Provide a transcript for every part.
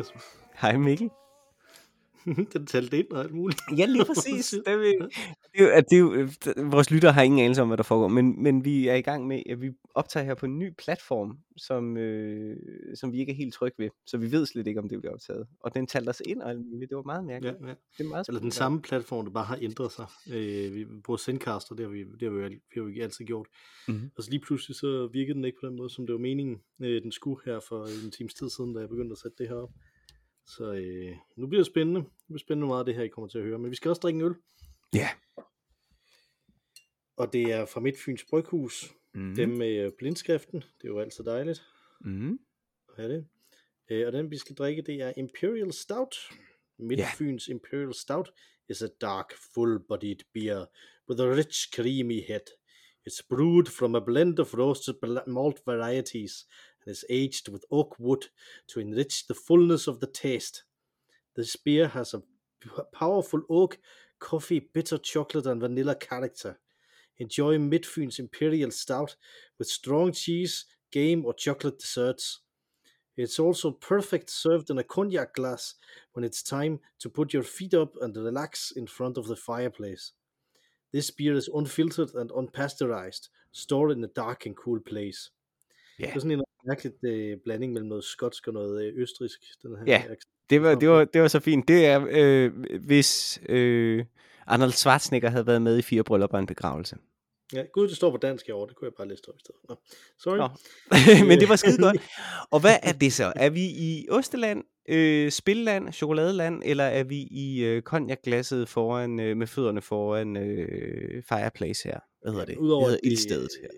Hej Mathias. Hej Mikkel. den talte ind og alt muligt. Ja, lige præcis. Det er, vi, det er, det er vores lyttere har ingen anelse om, hvad der foregår, men, men vi er i gang med, at vi optager her på en ny platform, som, øh, som vi ikke er helt trygge ved, så vi ved slet ikke, om det bliver optaget. Og den talte os ind og alt muligt. Det var meget mærkeligt. Ja, ja. Det er meget Eller den samme platform, der bare har ændret sig. Øh, vi bruger Zencaster, det har vi, det har vi, det har vi altid gjort. Mhm. Og så lige pludselig så virkede den ikke på den måde, som det var meningen, øh, den skulle her for en times tid siden, da jeg begyndte at sætte det her op. Så øh, nu bliver det spændende. Det bliver spændende meget, det her, I kommer til at høre. Men vi skal også drikke en øl. Ja. Og det er fra Midtfyns Bryghus. Mm. Dem med øh, blindskriften. Det er jo altid dejligt Mm. at have det. Øh, og den vi skal drikke, det er Imperial Stout. Midtfyns Imperial Stout is a dark, full-bodied beer with a rich, creamy head. It's brewed from a blend of roasted malt varieties and is aged with oak wood to enrich the fullness of the taste. This beer has a powerful oak, coffee, bitter chocolate, and vanilla character. Enjoy Midfyns Imperial Stout with strong cheese, game, or chocolate desserts. It's also perfect served in a cognac glass when it's time to put your feet up and relax in front of the fireplace. This beer is unfiltered and unpasteurized, stored in a dark and cool place. Ja. Det er sådan en mærkelig øh, blanding mellem noget skotsk og noget øh, østrisk. Den her Ja. Det var, det, var, det var så fint. Det er, øh, hvis øh, Arnold Schwarzenegger havde været med i fire bryllupper og en begravelse. Ja, gud, det står på dansk herovre. Det kunne jeg bare læse op i stedet. Nå, sorry. Nå. Men det var skide godt. Og hvad er det så? Er vi i Osteland, øh, Spilland, Chokoladeland, eller er vi i øh, konjakglasset foran, øh, med fødderne foran øh, Fireplace her? Hvad hedder det? Udover det hedder ildstedet her.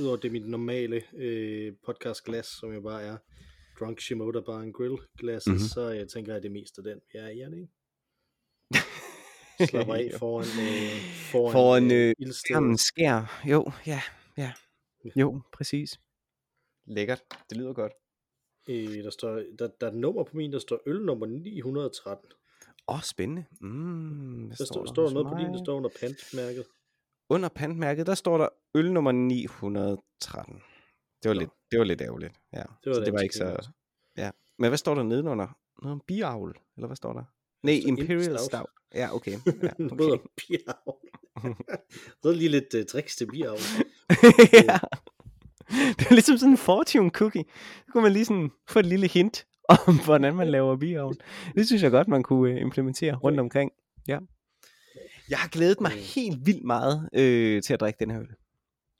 Udover det er mit normale øh, podcastglas, som jo bare er Drunk Shimoda Bar and Grill glasset, Mhm. mm-hmm. så jeg tænker jeg, det er mest af den. Ja, ja, det ikke? Slapper af foran, øh, foran, Foran, øh, øh, skær. Jo, ja, ja. Jo, præcis. Lækkert. Det lyder godt. Øh, der, står, der, der er et nummer på min, der står øl nummer 913. Åh, oh, spændende. Mm, hvad Der står, der står der hos noget på din, mig? der står under pantmærket. Under pantmærket, der står der øl nummer 913. Det var, Nå. lidt, det var lidt ærgerligt. Ja. Det Det var så det var ikke så... Ja. Men hvad står der nedenunder? Noget om biavl, eller hvad står der? Nej, Imperial Imp Stout. Stout. Ja, okay. Ja, okay. bierhavl. så er der lige lidt uh, tricks til bierhavl. ja. Det er ligesom sådan en fortune cookie. Så kunne man lige sådan få et lille hint om, hvordan man laver biavl. Det synes jeg godt, man kunne øh, implementere rundt omkring. Ja. Jeg har glædet mig Mm. helt vildt meget øh, til at drikke den her øl.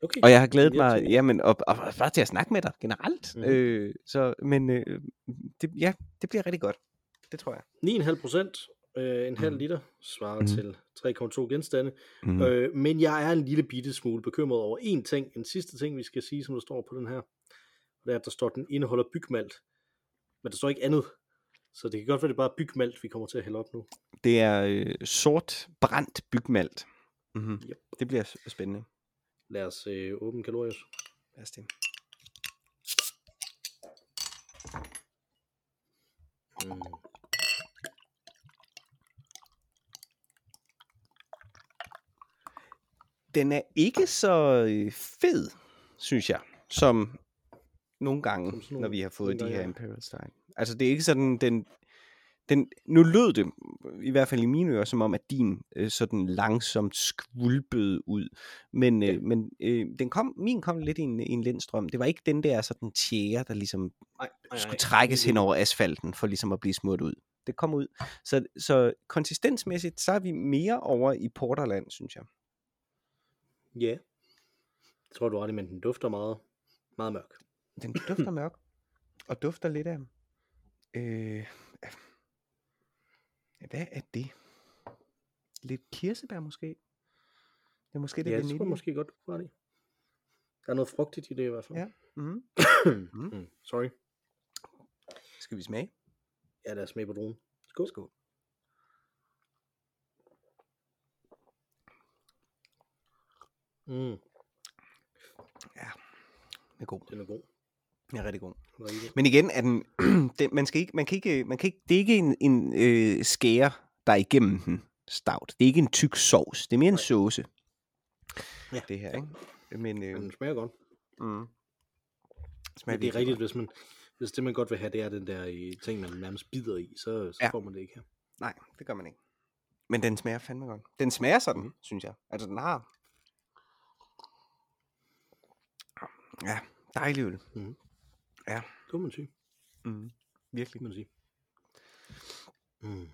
Okay. Og jeg har glædet mig, jamen, og, og bare til at snakke med dig generelt. Mm. Øh, så, men øh, det, ja, det bliver rigtig godt. Det tror jeg. 9,5 procent, øh, en halv Mhm. liter, svarer Mhm. til 3,2 genstande. Mm. Øh, men jeg er en lille bitte smule bekymret over en ting, en sidste ting, vi skal sige, som der står på den her. Og det er, at der står, at den indeholder bygmalt. Men der står ikke andet. Så det kan godt være, det er bare bygmalt, vi kommer til at hælde op nu. Det er øh, sort brændt bygmalt. Mm-hmm. Yep. Det bliver spændende. Lad os øh, åbne kalorier. Lad os det. Mm. Den er ikke så øh, fed, synes jeg, som nogle gange, sådan når nogle- vi har fået de nogle her gange, Imperial Style. Altså, det er ikke sådan, den, den, nu lød det, i hvert fald i mine ører, som om, at din øh, sådan langsomt skvulpede ud. Men, øh, men øh, den kom, min kom lidt i en, i en lindstrøm. Det var ikke den der sådan tjære, der ligesom Nej, nej, skulle trækkes hen over asfalten, for ligesom at blive smurt ud. Det kom ud. Så, så konsistensmæssigt, så er vi mere over i Porterland, synes jeg. Ja. Jeg tror, du har det, men den dufter meget, meget mørk. Den dufter mørk, og dufter lidt af... Øh, hvad er det? Lidt kirsebær måske? Det er måske lidt Ja, det vanilje. måske godt, har det. Der er noget frugtigt i det i hvert fald. Ja. Mm. mm. Sorry. Skal vi smage? Ja, lad os smage på druen. Skål. Skål. Mm, Ja, den er god. den er god. Den er rigtig god. Men igen, er den, den, man skal ikke, man kan ikke, man kan ikke, det er ikke en, en øh, skære, der er igennem den stout. Det er ikke en tyk sovs. Det er mere en sauce. Ja. Det her, ikke? Men, øh, Men den smager godt. mm, Men smager det er rigtigt, godt. hvis man, hvis det man godt vil have, det er den der i, ting, man nærmest bider i, så, så Ja. får man det ikke her. Nej, det gør man ikke. Men den smager fandme godt. Den smager sådan, mm. synes jeg. Altså, den har... Ja, dejlig øl. Mhm. Ja. Det må man sige. Mm. Virkelig. Det må man sige. Mm.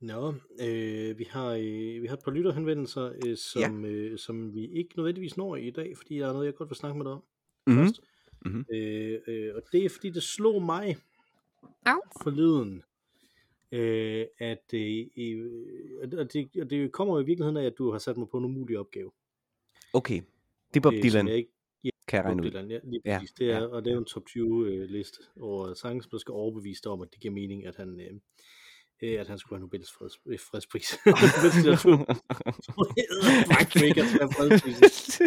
Nå, øh, vi, har, øh, vi har et par lytterhenvendelser, øh, som, ja. øh, som vi ikke nødvendigvis når i dag, fordi der er noget, jeg godt vil snakke med dig om Mm-hmm. først. Mhm. Øh, øh, og det er fordi, det slog mig Au. forleden, øh, at øh, øh, og det, og det kommer jo i virkeligheden af, at du har sat mig på en umulig opgave. Okay. Det er Bob øh, som jeg ikke kan jeg regne ud. Ja, lige Ja. Det er, ja, og det er en top 20 øh, liste over sange, som der skal overbevise dig om, at det giver mening, at han, øh, øh, at han skulle have Nobels freds, øh, fredspris. Nobels litteratur. Fuck, ikke at have fredspris.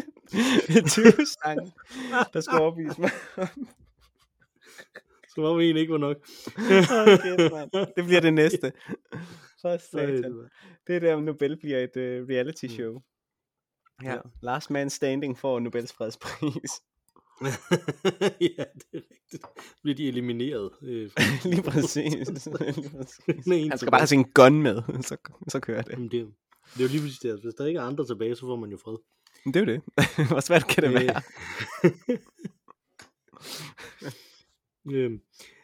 20 sange, der skal overbevise mig. Som om en ikke var nok. okay. Det bliver det næste. For satan. det var- Det er der, om Nobel bliver et uh, reality Mm. Ja. Ja. Last Man Standing får Nobels fredspris. ja, det er rigtigt. Så bliver de elimineret. Øh, Lige præcis. Lige præcis. En Han skal bare have sin gun med, så, så kører det. Jamen, det, det er jo lige præcis det. Hvis der ikke er andre tilbage, så får man jo fred. Men det er jo det. Hvor svært kan det Øh, være? øhm,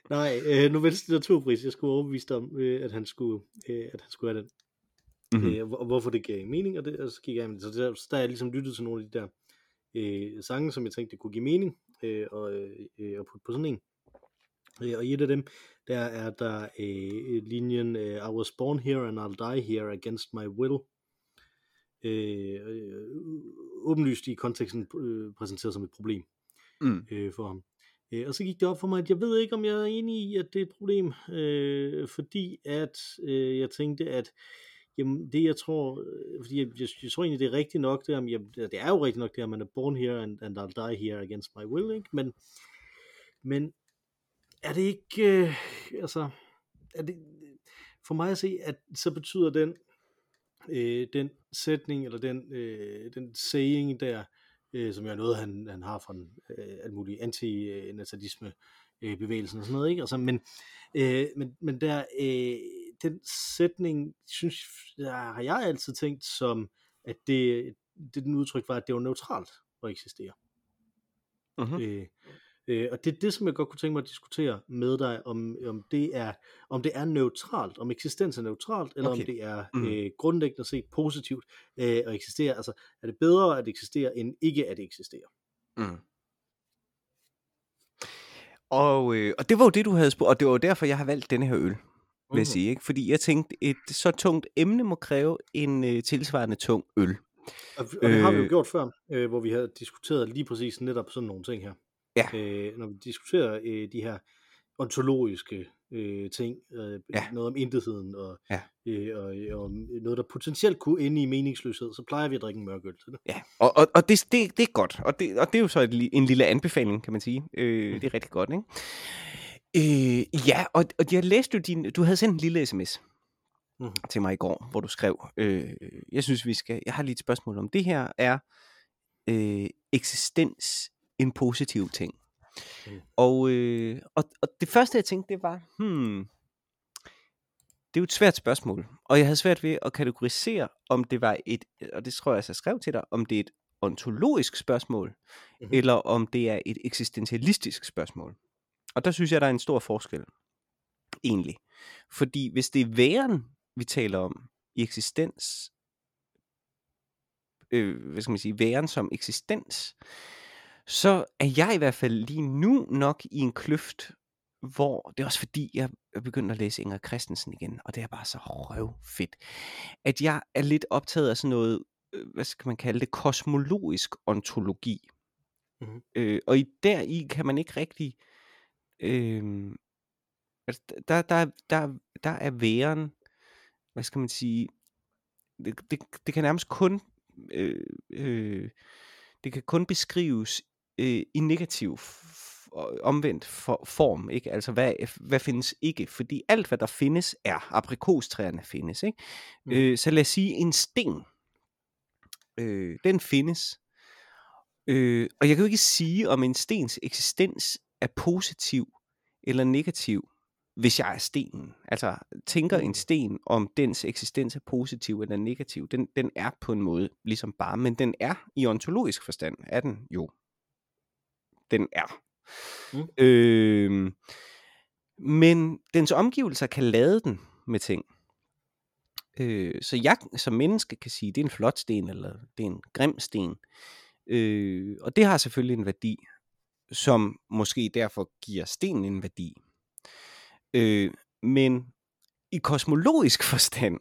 nej, øh, Nobels litteraturpris, jeg skulle overbevise dig om, øh, at han skulle, øh, at han skulle have den. Mhm. Mm-hmm. Øh, og hvorfor det gav mening, og, det, og så gik jeg. Så der, så der er jeg ligesom lyttet til nogle af de der øh, sange, som jeg tænkte, det kunne give mening, øh, og, øh, øh, og putte på sådan en. Øh, og i et af dem, der er der øh, linjen, øh, I was born here and I'll die here against my will. Øh, øh, åbenlyst i konteksten øh, præsenteret som et problem Mm. øh, for ham. Øh, og så gik det op for mig, at jeg ved ikke, om jeg er enig i, at det er et problem, øh, fordi at øh, jeg tænkte, at jamen, det jeg tror, øh, fordi jeg, jeg, jeg tror egentlig, det er rigtigt nok, det, om, jeg, det er jo rigtigt nok det, at man er born here and, and I'll die here against my will, ikke? Men, men er det ikke, øh, altså, er det, for mig at se, at så betyder den, øh, den sætning, eller den, øh, den saying der, øh, som jo er noget, han, han har fra den, øh, alt muligt antinatalisme øh, bevægelsen og sådan noget, ikke? Altså, men, øh, men, men der, øh, den sætning, synes der har jeg altid tænkt som, at det, det den udtryk var, at det var neutralt at eksistere. Mm-hmm. Øh, øh, og det er det, som jeg godt kunne tænke mig at diskutere med dig, om, om, det, er, om det er neutralt, om eksistens er neutralt, eller Okay. om det er Mm. øh, grundlæggende set positivt øh, at eksistere. Altså, er det bedre at eksistere, end ikke at eksistere? Mm. Og, øh, og det var jo det, du havde spurgt, og det var jo derfor, jeg har valgt denne her øl, vil jeg Mhm. sige. Ikke? Fordi jeg tænkte, et så tungt emne må kræve en øh, tilsvarende tung øl. Og, og det har vi jo Øh. gjort før, øh, hvor vi har diskuteret lige præcis netop sådan nogle ting her. Ja. Øh, når vi diskuterer øh, de her ontologiske øh, ting, øh, Ja. noget om intetheden, og, Ja. øh, og, og noget, der potentielt kunne ende i meningsløshed, så plejer vi at drikke en mørk øl til det. Ja, og, og, og det, det, det er godt, og det, og det er jo så et, en lille anbefaling, kan man sige. Øh, det er rigtig godt, ikke? Øh, ja, og, og jeg læste jo din, du havde sendt en lille sms Mhm. til mig i går, hvor du skrev, øh, jeg synes vi skal, jeg har lige et spørgsmål om det her, er øh, eksistens en positiv ting? Mm. Og, øh, og, og det første jeg tænkte, det var, hmm, det er jo et svært spørgsmål, og jeg havde svært ved at kategorisere, om det var et, og det tror jeg, jeg skrev til dig, om det er et ontologisk spørgsmål, Mhm. mm-hmm. eller om det er et eksistentialistisk spørgsmål. Og der synes jeg, der er en stor forskel, egentlig. Fordi hvis det er væren, vi taler om i eksistens, øh, hvad skal man sige, væren som eksistens, så er jeg i hvert fald lige nu nok i en kløft, hvor det er også fordi, jeg er begyndt at læse Inger Christensen igen, og det er bare så røvfedt, at jeg er lidt optaget af sådan noget, øh, hvad skal man kalde det, kosmologisk ontologi. Mhm. Øh, og i deri kan man ikke rigtig, øh, altså, der, der, der, der er væren, hvad skal man sige, det, det, det kan nærmest kun, øh, øh, det kan kun beskrives øh, i negativ omvendt for, form, ikke? Altså, hvad, hvad findes ikke? Fordi alt, hvad der findes, er. Aprikostræerne findes, ikke? Mm. Øh, så lad os sige, en sten, øh, den findes. Øh, og jeg kan jo ikke sige, om en stens eksistens er positiv eller negativ, hvis jeg er stenen. Altså, tænker en Mm. sten, om dens eksistens er positiv eller negativ. Den, den er på en måde ligesom bare, men den er i ontologisk forstand, er den jo. Den er. Mm. Øh, men dens omgivelser kan lade den med ting. Øh, så jeg som menneske kan sige, det er en flot sten, eller det er en grim sten. Øh, og det har selvfølgelig en værdi, som måske derfor giver stenen en værdi. Øh, men i kosmologisk forstand,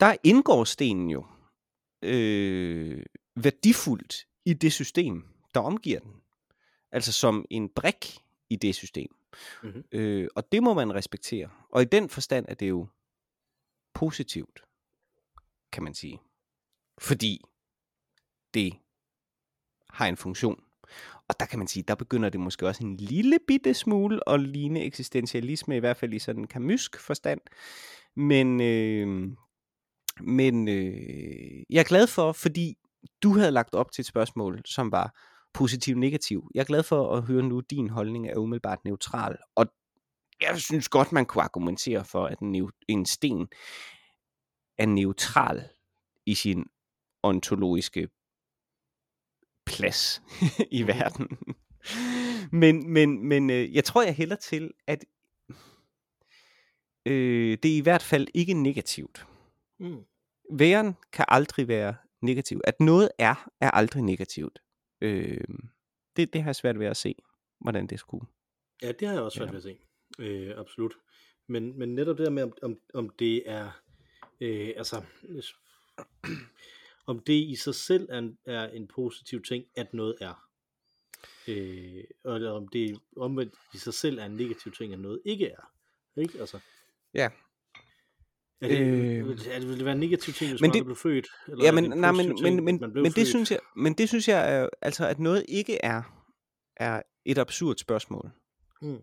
der indgår stenen jo øh, værdifuldt i det system, der omgiver den. Altså som en brik i det system. Mhm. Øh, og det må man respektere. Og i den forstand er det jo positivt, kan man sige. Fordi det har en funktion. Og der kan man sige, der begynder det måske også en lille bitte smule at ligne eksistentialisme, i hvert fald i sådan en kamysk forstand. Men, øh, men øh, jeg er glad for, fordi du havde lagt op til et spørgsmål, som var positiv-negativ. Jeg er glad for at høre nu, at din holdning er umiddelbart neutral. Og jeg synes godt, man kunne argumentere for, at en, en sten er neutral i sin ontologiske plads i verden. men men, men øh, jeg tror, jeg hælder til, at øh, det er i hvert fald ikke negativt. Mm. Væren kan aldrig være negativ. At noget er, er aldrig negativt. Øh, det, det har jeg svært ved at se, hvordan det skulle. Ja, det har jeg også svært Ja. ved at se. Øh, absolut. Men, men netop det der med, om, om, om det er, øh, altså, om det i sig selv er en, er en positiv ting, at noget er. Øh, eller om det omvendt i sig selv er en negativ ting, at noget ikke er. Ikke? Altså, Ja. er det, Øh. øh, er det, vil det være en negativ ting, hvis Men man det- blev født? Eller Ja, men, nej, men, men, ting, men, blev men, det synes jeg, men det synes jeg er, altså, at noget ikke er, er et absurd spørgsmål. Mm.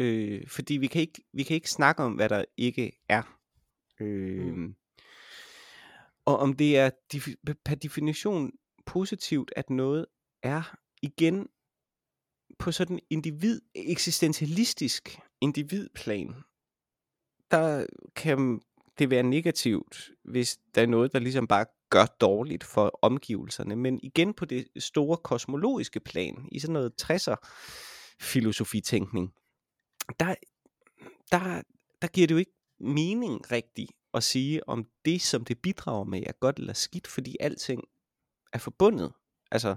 Øh, fordi vi kan, ikke, vi kan ikke snakke om, hvad der ikke er. Øh, Mm. Og om det er per definition positivt, at noget er igen på sådan individ, eksistentialistisk individplan, der kan det være negativt, hvis der er noget, der ligesom bare gør dårligt for omgivelserne. Men igen på det store kosmologiske plan, i sådan noget 60'er filosofitænkning, der, der, der giver det jo ikke mening rigtigt at sige, om det, som det bidrager med, er godt eller skidt, fordi alting er forbundet. Altså,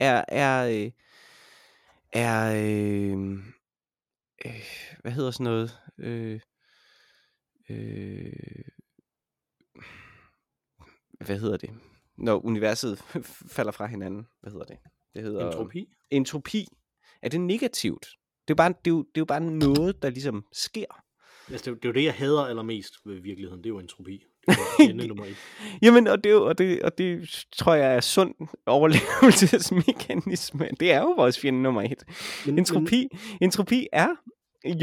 er, er, øh, er øh, øh, hvad hedder sådan noget, øh, øh, hvad hedder det, når universet falder fra hinanden, hvad hedder det? Det hedder Entropi? entropi. Er det negativt? Det er, bare, det, er jo, det er jo bare noget, der ligesom sker. Altså, det, er jo- det er jo det, jeg hader allermest ved virkeligheden. Det er jo entropi. Det er jo nummer et. Jamen, og det, og det, og det tror jeg er sund overlevelsesmekanisme. Det er jo vores fjende nummer et. Men, Entropi, entropi er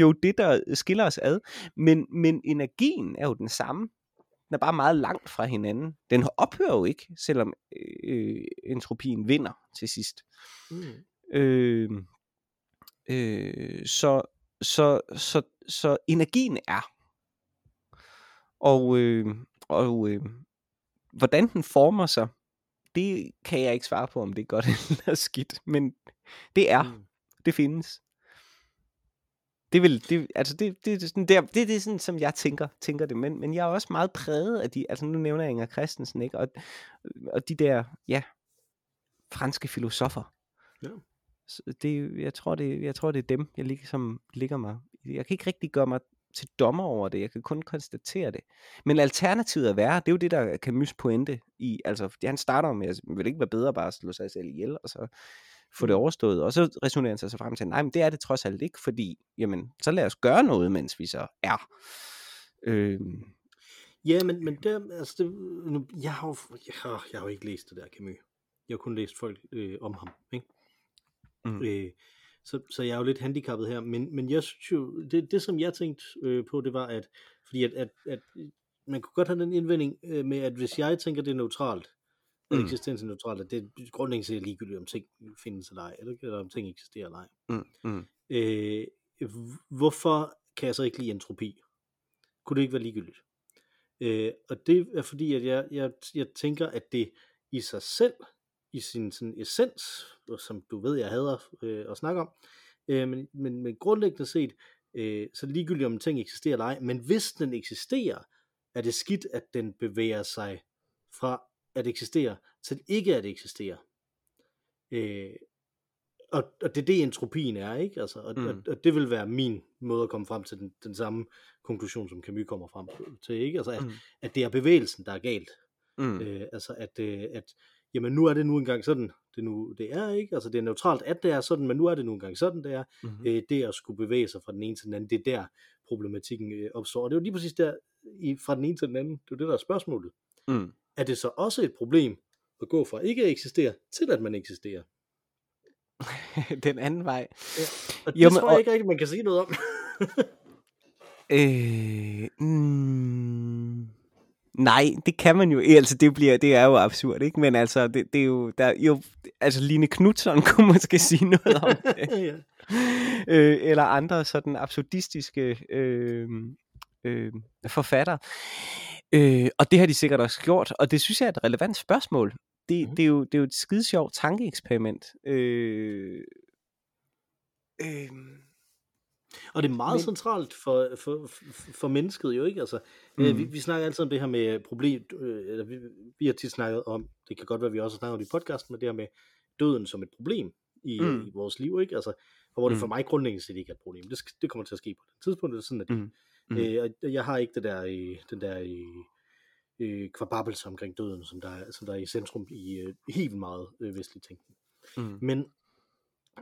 jo det, der skiller os ad, men, men energien er jo den samme. Den er bare meget langt fra hinanden. Den ophører jo ikke, selvom øh, entropien vinder til sidst. Men, mm, Øh, øh, så, så, så, så energien er. Og, øh, og øh, hvordan den former sig, det kan jeg ikke svare på, om det er godt eller skidt. Men det er. mm. Det findes. Det vil, det, altså det, det, det, er sådan der, det, det er sådan, som jeg tænker, tænker det, men, men jeg er også meget præget af de, altså nu nævner jeg Inger Christensen, ikke, og, og de der, ja, franske filosofer. Ja. Det, jeg, tror, det, jeg tror, det er dem, jeg ligesom ligger mig. Jeg kan ikke rigtig gøre mig til dommer over det, jeg kan kun konstatere det. Men alternativet er værre, det er jo det, der er Camus pointe i, altså, fordi han starter med, at det vil ikke være bedre bare at slå sig selv ihjel, og så få det overstået, og så resonerer han sig så frem til, nej, men det er det trods alt ikke, fordi, jamen, så lad os gøre noget, mens vi så er. Øh, Ja, men, men der, altså det, nu, jeg, har jo, jeg, har, jeg har jo ikke læst det der Camus. Jeg har kun læst folk øh, om ham. Ikke? Mm. Øh, så, så jeg er jo lidt handicappet her, men, men jeg synes jo, det, det som jeg tænkte øh, på, det var, at, fordi at, at, at man kunne godt have den indvending øh, med, at hvis jeg tænker, det er neutralt, mm. eksistensneutralt, at det er grundlæggende set ligegyldigt, om ting findes eller ej, eller, eller om ting eksisterer eller ej. Mm. Mm. Øh, hvorfor kan jeg så ikke lide entropi? Kunne det ikke være ligegyldigt? Øh, og det er fordi, at jeg, jeg, jeg tænker, at det i sig selv, i sin sådan essens, som du ved, jeg hader øh, at snakke om, øh, men, men, men grundlæggende set, øh, så ligegyldigt om en ting eksisterer eller ej, men hvis den eksisterer, er det skidt, at den bevæger sig fra at eksistere til ikke at eksistere. Øh, og, og det er det entropien er, ikke? Altså, og, mm. og, og det vil være min måde at komme frem til den, den samme konklusion, som Camus kommer frem til, ikke? Altså, at, mm. at det er bevægelsen, der er galt. Mm. Øh, altså, at, øh, at jamen, nu er det nu engang sådan, det nu det er, ikke? Altså, det er neutralt, at det er sådan, men nu er det nu engang sådan, det er. Mm-hmm. Øh, det at skulle bevæge sig fra den ene til den anden, det er der problematikken øh, opstår. Og det er jo lige præcis der, i, fra den ene til den anden, det er jo det, der er spørgsmålet. Mm. Er det så også et problem at gå fra ikke at eksistere, til at man eksisterer? den anden vej. Ja, og det jo, men, tror jeg og... ikke rigtig, man kan sige noget om. øh, mm, nej, det kan man jo. Altså, det, bliver, det er jo absurd, ikke? Men altså, det, det er jo, der, jo... Altså, Line Knudsen kunne måske sige noget om det. ja. øh, eller andre sådan absurdistiske øh, øh, forfatter. Øh, og det har de sikkert også gjort, og det synes jeg er et relevant spørgsmål det, mm. det, er jo, det er jo et skide sjovt tankeeksperiment. Øh, øh, og det er meget men... centralt for, for, for mennesket jo, ikke? Altså, mm. øh, vi, vi snakker altid om det her med problem, øh, eller vi, vi har tit snakket om, det kan godt være, at vi også snakker om det i podcasten, men det her med døden som et problem i, mm. i vores liv, ikke? Altså, og hvor det for mm. mig grundlæggende set ikke er et problem. Det, det kommer til at ske på det tidspunkt, det er sådan, at mm. Mm. Øh, og jeg har ikke det der, øh, den der øh, øh, kvababelse omkring døden, som der, er, som der er i centrum i øh, helt meget øh, vestlig tænkning. Mm. Men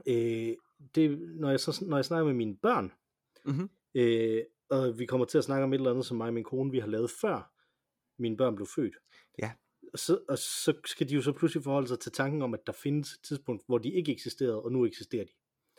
øh, det, når, jeg så, når jeg snakker med mine børn, mm-hmm. øh, og vi kommer til at snakke om et eller andet, som mig og min kone, vi har lavet før mine børn blev født, ja. og, så, og så skal de jo så pludselig forholde sig til tanken om, at der findes et tidspunkt, hvor de ikke eksisterede, og nu eksisterer de.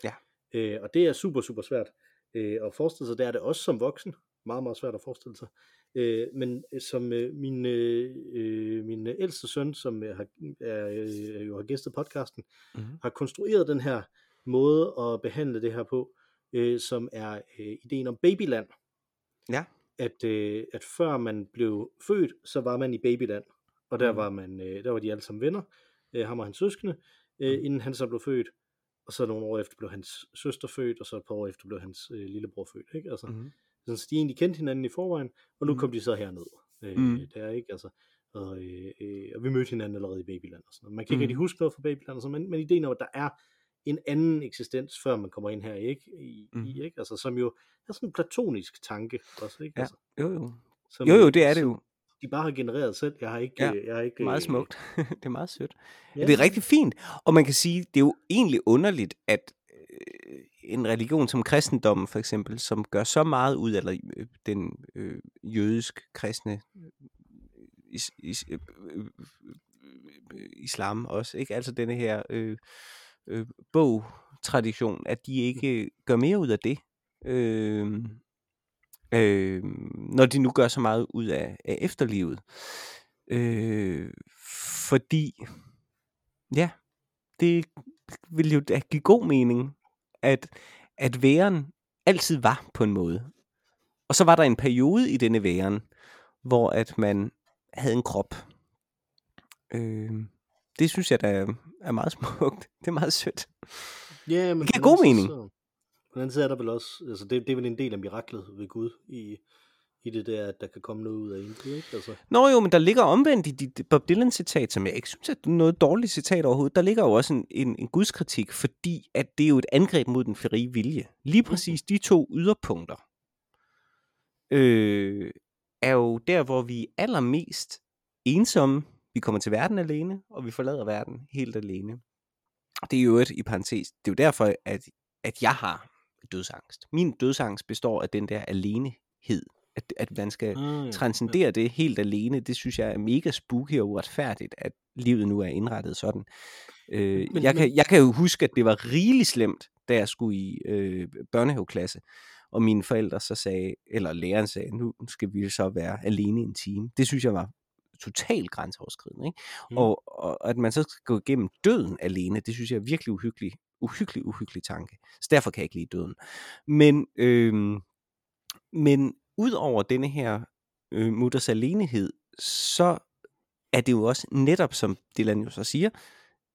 Ja. Øh, og det er super, super svært øh, at forestille sig. Det er det også som voksen. Meget, meget svært at forestille sig. Øh, men øh, som øh, min, øh, øh, min ældste søn, som øh, har, er, øh, jo har gæstet podcasten, mm-hmm. har konstrueret den her måde at behandle det her på, øh, som er øh, ideen om babyland. Ja. At, øh, at før man blev født, så var man i babyland. Og der mm. var man, øh, der var de alle sammen venner, øh, ham og hans søskende, øh, mm. inden han så blev født. Og så nogle år efter blev hans søster født, og så et par år efter blev hans øh, lillebror født. Ikke? Altså, mm. Sådan, så de egentlig kendte hinanden i forvejen, og nu mm. kom de så herned. Øh, mm. Der ikke, altså, og, øh, øh, og vi mødte hinanden allerede i Babyland. Og sådan noget. Man kan ikke mm. rigtig huske noget fra Babyland, og sådan, men, men ideen om, at der er en anden eksistens, før man kommer ind her, ikke? I, mm. i ikke? Altså, som jo er sådan en platonisk tanke også, ikke? Ja, altså, jo jo. Som, jo jo, det er det jo. De bare har genereret selv. Jeg har ikke... Ja, jeg har ikke meget smukt. det er meget sødt. Ja. Det er rigtig fint. Og man kan sige, det er jo egentlig underligt, at øh, en religion som kristendommen for eksempel, som gør så meget ud, eller øh, den øh, jødisk kristne øh, is, is, øh, øh, øh, islam også, ikke? Altså denne her øh, øh, bog-tradition, at de ikke gør mere ud af det. Øh, øh, når de nu gør så meget ud af, af efterlivet. Øh, fordi, ja, det vil jo give god mening, at, at væren altid var på en måde. Og så var der en periode i denne væren, hvor at man havde en krop. Øh, det synes jeg, er, er meget smukt. Det er meget sødt. Ja, men det giver god mening. Så, på den anden side er der vel også, altså det, det er vel en del af miraklet ved Gud i, i det der, at der kan komme noget ud af intet, ikke? Altså. Nå jo, men der ligger omvendt i dit Bob Dylan-citat, som jeg ikke synes er noget dårligt citat overhovedet, der ligger jo også en, en, en gudskritik, fordi at det er jo et angreb mod den frie vilje. Lige præcis de to yderpunkter øh, er jo der, hvor vi er allermest ensomme. Vi kommer til verden alene, og vi forlader verden helt alene. Det er jo et i parentes. Det er jo derfor, at, at jeg har dødsangst. Min dødsangst består af den der alenehed at, at man skal mm, transcendere det helt alene, det synes jeg er mega spooky og uretfærdigt, at livet nu er indrettet sådan. Øh, men, jeg, kan, jeg kan jo huske, at det var rigeligt slemt, da jeg skulle i øh, børnehaveklasse, og mine forældre så sagde, eller læreren sagde, nu skal vi så være alene en time. Det synes jeg var totalt grænseoverskridende. Ikke? Mm. Og, og at man så skal gå igennem døden alene, det synes jeg er virkelig uhyggelig, uhyggelig, uhyggelig tanke. Så derfor kan jeg ikke lide døden. Men, øh, men ud over denne her øh, mutters alenehed, så er det jo også netop, som Dylan jo så siger,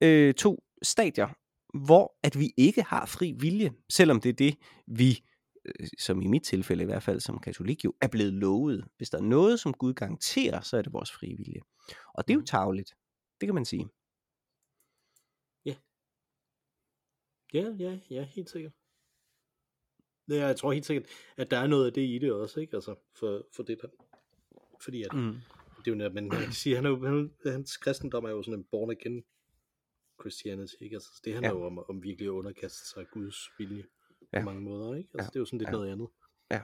øh, to stadier, hvor at vi ikke har fri vilje, selvom det er det, vi, øh, som i mit tilfælde i hvert fald som katolik jo, er blevet lovet. Hvis der er noget, som Gud garanterer, så er det vores fri vilje. Og det er jo mm. tageligt. Det kan man sige. Ja. Ja, ja, ja, helt sikkert. Ja, jeg tror helt sikkert, at der er noget af det i det også, ikke? Altså, for, for det der. Fordi at, mm. det er jo netop, men man sige, han er jo, han, hans kristendom er jo sådan en born again Christianity, ikke? Altså, det handler ja. jo om, om virkelig at underkaste sig Guds vilje ja. på mange måder, ikke? Altså, ja. det er jo sådan lidt ja. noget andet. Ja.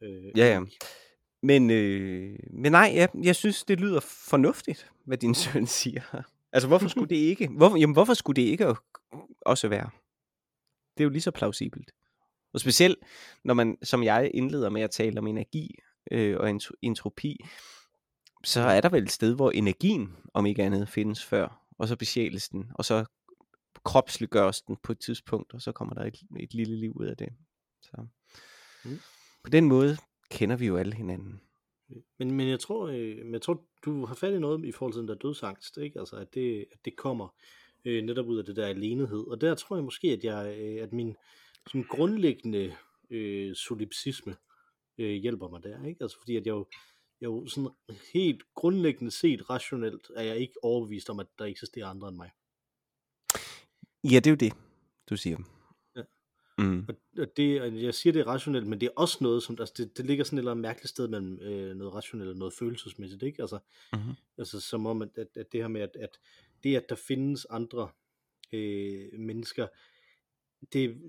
Øh, ja, ja. Men, øh, men nej, ja, jeg synes, det lyder fornuftigt, hvad din søn siger. Altså, hvorfor skulle det ikke? Hvorfor, jamen, hvorfor skulle det ikke også være? Det er jo lige så plausibelt. Og specielt, når man, som jeg indleder med at tale om energi øh, og entropi, så er der vel et sted, hvor energien, om ikke andet, findes før og så besjæles den, og så kropsliggøres den på et tidspunkt, og så kommer der et, et lille liv ud af det. Så mm. på den måde kender vi jo alle hinanden. Men, men jeg tror, øh, jeg tror, du har fat i noget i forhold til den der dødsangst, ikke? Altså, at det, at det kommer øh, netop ud af det der alenehed. Og der tror jeg måske, at, jeg, øh, at min sådan grundlæggende øh, solipsisme øh, hjælper mig der, ikke? Altså fordi at jeg jo, jo sådan helt grundlæggende set rationelt er jeg ikke overbevist om, at der eksisterer andre end mig. Ja, det er jo det, du siger. Ja. Mm. Og det, jeg siger det rationelt, men det er også noget, som altså det, det ligger sådan et eller andet mærkeligt sted mellem øh, noget rationelt og noget følelsesmæssigt, ikke? Altså, mm-hmm. altså som om, at, at, at det her med, at, at det, at der findes andre øh, mennesker, det,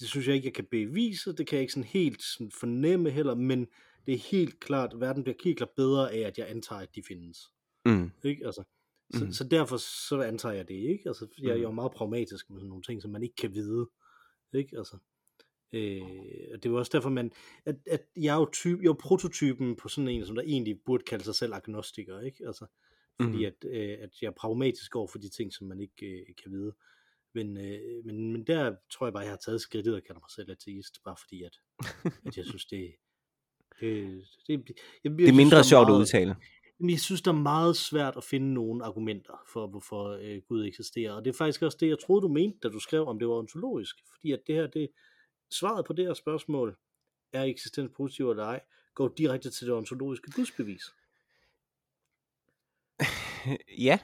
det synes jeg ikke, jeg kan bevise, det kan jeg ikke sådan helt sådan fornemme heller, men det er helt klart, at verden bliver helt klart bedre af, at jeg antager, at de findes. Mm. Ikke? Altså, så, mm. så derfor så antager jeg det ikke. Altså, jeg, jeg er jo mm. meget pragmatisk med sådan nogle ting, som man ikke kan vide. Ikke? Altså, øh, og det er jo også derfor, man, at, at jeg, er jo typ, jeg er jo prototypen på sådan en, som der egentlig burde kalde sig selv agnostiker. Ikke? Altså, fordi mm. at, øh, at jeg er pragmatisk over for de ting, som man ikke øh, kan vide. Men, øh, men, men der tror jeg bare, jeg har taget skridtet og kalder mig selv ateist, bare fordi at, at jeg synes, det, det, det, jeg, jeg det er mindre synes, sjovt meget, at udtale. Jeg synes, det er meget svært at finde nogle argumenter for, hvorfor øh, Gud eksisterer. Og det er faktisk også det, jeg troede, du mente, da du skrev, om det var ontologisk. Fordi at det her, det, svaret på det her spørgsmål, er eksistens positiv eller ej, går direkte til det ontologiske gudsbevis. ja.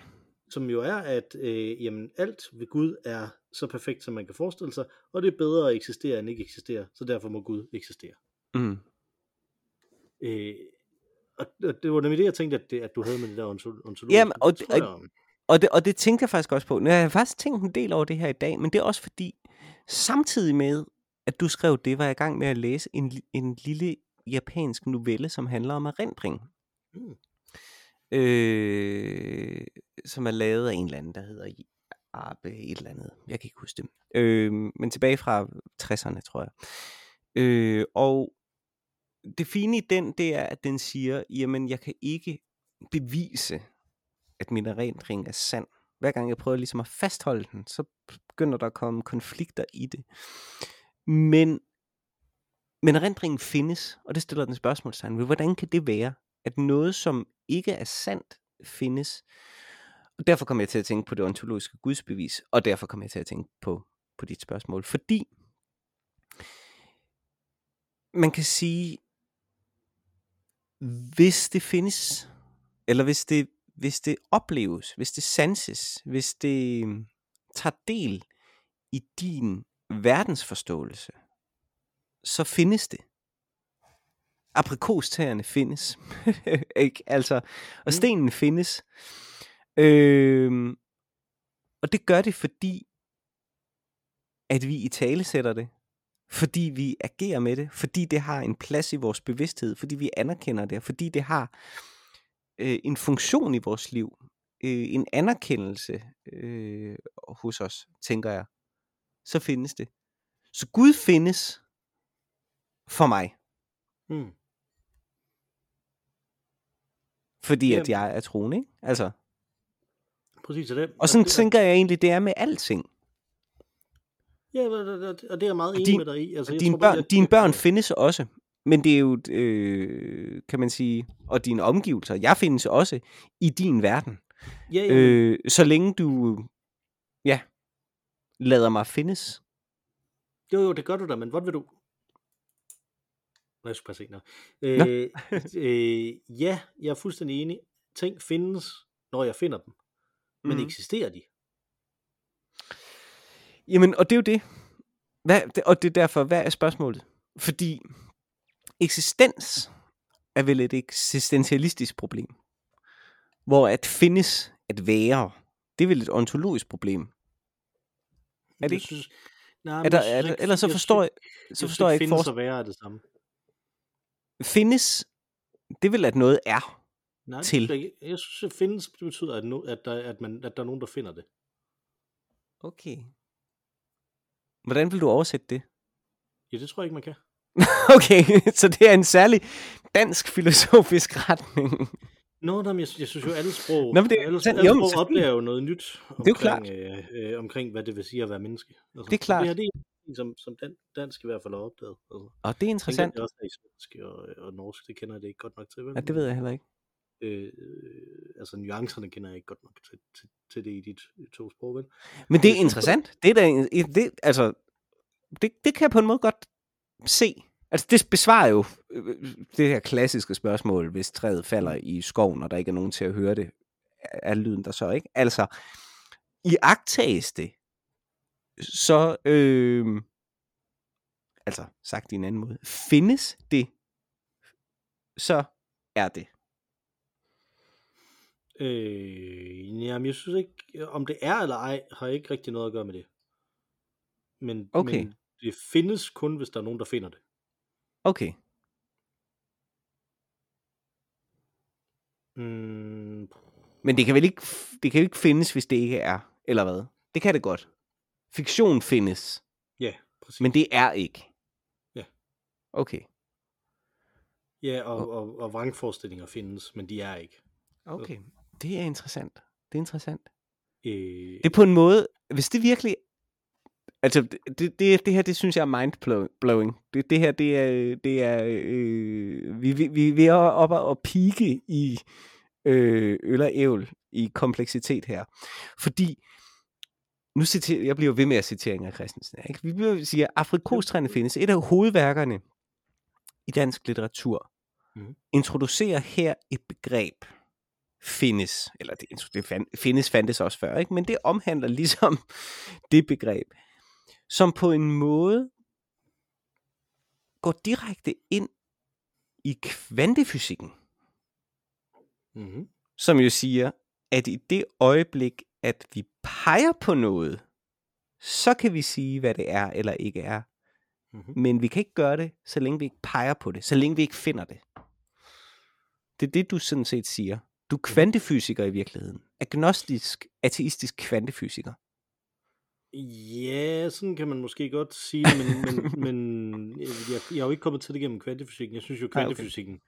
Som jo er, at øh, jamen, alt ved Gud er så perfekt, som man kan forestille sig, og det er bedre at eksistere end ikke eksistere, så derfor må Gud eksistere. Mm. Øh, og det var nemlig det, jeg tænkte, at, det, at du havde med det der ontologiske. Jamen, og, det, og, og, det, og det tænkte jeg faktisk også på. Nu har jeg faktisk tænkt en del over det her i dag, men det er også fordi, samtidig med, at du skrev det, var jeg i gang med at læse en, en lille japansk novelle, som handler om erindring. Mm. Øh, som er lavet af en eller anden, der hedder Abe et eller andet. Jeg kan ikke huske det. Øh, men tilbage fra 60'erne, tror jeg. Øh, og det fine i den, det er, at den siger, jamen jeg kan ikke bevise, at min erindring er sand. Hver gang jeg prøver ligesom at fastholde den, så begynder der at komme konflikter i det. Men, men erindringen findes, og det stiller den spørgsmålstegn ved, hvordan kan det være, at noget, som ikke er sandt, findes? Og derfor kommer jeg til at tænke på det ontologiske gudsbevis, og derfor kommer jeg til at tænke på, på dit spørgsmål. Fordi man kan sige, hvis det findes, eller hvis det, hvis det opleves, hvis det sanses, hvis det mm, tager del i din verdensforståelse, så findes det. Aprikostagerne findes. ikke? Altså, og mm. stenen findes. Øhm, og det gør det, fordi at vi i tale sætter det fordi vi agerer med det, fordi det har en plads i vores bevidsthed, fordi vi anerkender det, fordi det har øh, en funktion i vores liv, øh, en anerkendelse øh, hos os, tænker jeg, så findes det. Så Gud findes for mig. Hmm. Fordi Ja. at jeg er troende, ikke? Altså, Præcis det. og sådan det, tænker jeg egentlig, det er med alting. Ja, og det- er jeg meget enig din- med dig i. Altså, Dine tror børn, jeg- dine børn findes også, men det er jo, øh, kan man sige, og dine omgivelser, jeg findes også i din verden. Ja, ja, Øh, så længe du, ja, lader mig findes. Jo, jo, det gør du da, men hvad vil du? Nå, jeg skulle bare se. Øh, øh, ja, jeg er fuldstændig enig. Ting findes, når jeg finder dem. Men Mhm. eksisterer de? Jamen, og det er jo det. Hvad, og det er derfor, hvad er spørgsmålet? Fordi eksistens er vel et eksistentialistisk problem. Hvor at findes, at være, det er vel et ontologisk problem. Er det Jeg ikke? Synes, nej, Er der, jeg er der, ellers så jeg forstår jeg, så jeg forstår jeg ikke findes for, og være er det samme. Findes, det er vel, at noget er. Nej, det Til. jeg, synes, at findes det betyder, at, no, at, der, at, man, at der er nogen, der finder det. Okay. Hvordan vil du oversætte det? Ja, det tror jeg ikke, man kan. Okay, så det er en særlig dansk filosofisk retning. Nå, nej, men jeg, jeg synes jo, alle sprog, Nå, men det er- alle, alle jo, sprog opdager jo noget nyt omkring, jo klart. Øh, øh, omkring, hvad det vil sige at være menneske. Altså, Det er klart. Det her det er som, som dan, dansk i hvert fald har opdaget. Altså, Og det er interessant. Det er også er i svensk og, og norsk, det kender jeg det ikke godt nok til. Vel? Ja, det ved jeg heller ikke. Øh, altså nuancerne kender jeg ikke godt nok til, til, til det i de to sprog, vel? Men det er interessant. Det er da, det, altså, det, det kan jeg på en måde godt se. Altså, det besvarer jo øh, det her klassiske spørgsmål, hvis træet falder i skoven, og der ikke er nogen til at høre det, er lyden der så ikke? Altså, i agtages det, så, øh, altså, sagt i en anden måde, findes det, så er det. Øh, jamen, jeg synes ikke, om det er eller ej, har ikke rigtig noget at gøre med det. Men, Okay. men det findes kun, hvis der er nogen, der finder det. Okay. Mm, Men det kan vel ikke, det kan ikke findes, hvis det ikke er, eller hvad? Det kan det godt. Fiktion findes, ja, præcis. men det er ikke. Ja. Okay. Ja, og, og, og vrangforestillinger findes, men de er ikke. Okay. Det er interessant. Det er interessant. Øh, Det er på en måde, hvis det virkelig... Altså, det, det, det her, det synes jeg er mind-blowing. Det, det her, det er... Det er øh, vi, vi, vi, er oppe og pike i øh, øl og ævl i kompleksitet her. Fordi, nu citerer, jeg bliver ved med at citere Inger Christensen. Ikke? Vi bliver sige, at afrikostræerne findes. Et af hovedværkerne i dansk litteratur Mhm. introducerer her et begreb, findes, eller det, det fan, findes fandtes også før, ikke? men det omhandler ligesom det begreb, som på en måde går direkte ind i kvantefysikken, mm-hmm. som jo siger, at i det øjeblik, at vi peger på noget, så kan vi sige, hvad det er eller ikke er. Mm-hmm. Men vi kan ikke gøre det, så længe vi ikke peger på det, så længe vi ikke finder det. Det er det, du sådan set siger. Du er kvantefysiker i virkeligheden. Agnostisk, ateistisk kvantefysiker. Ja, sådan kan man måske godt sige men, men, men jeg, jeg er jo ikke kommet til det gennem kvantefysikken. Jeg synes jo, Nej, okay. kvantefysikken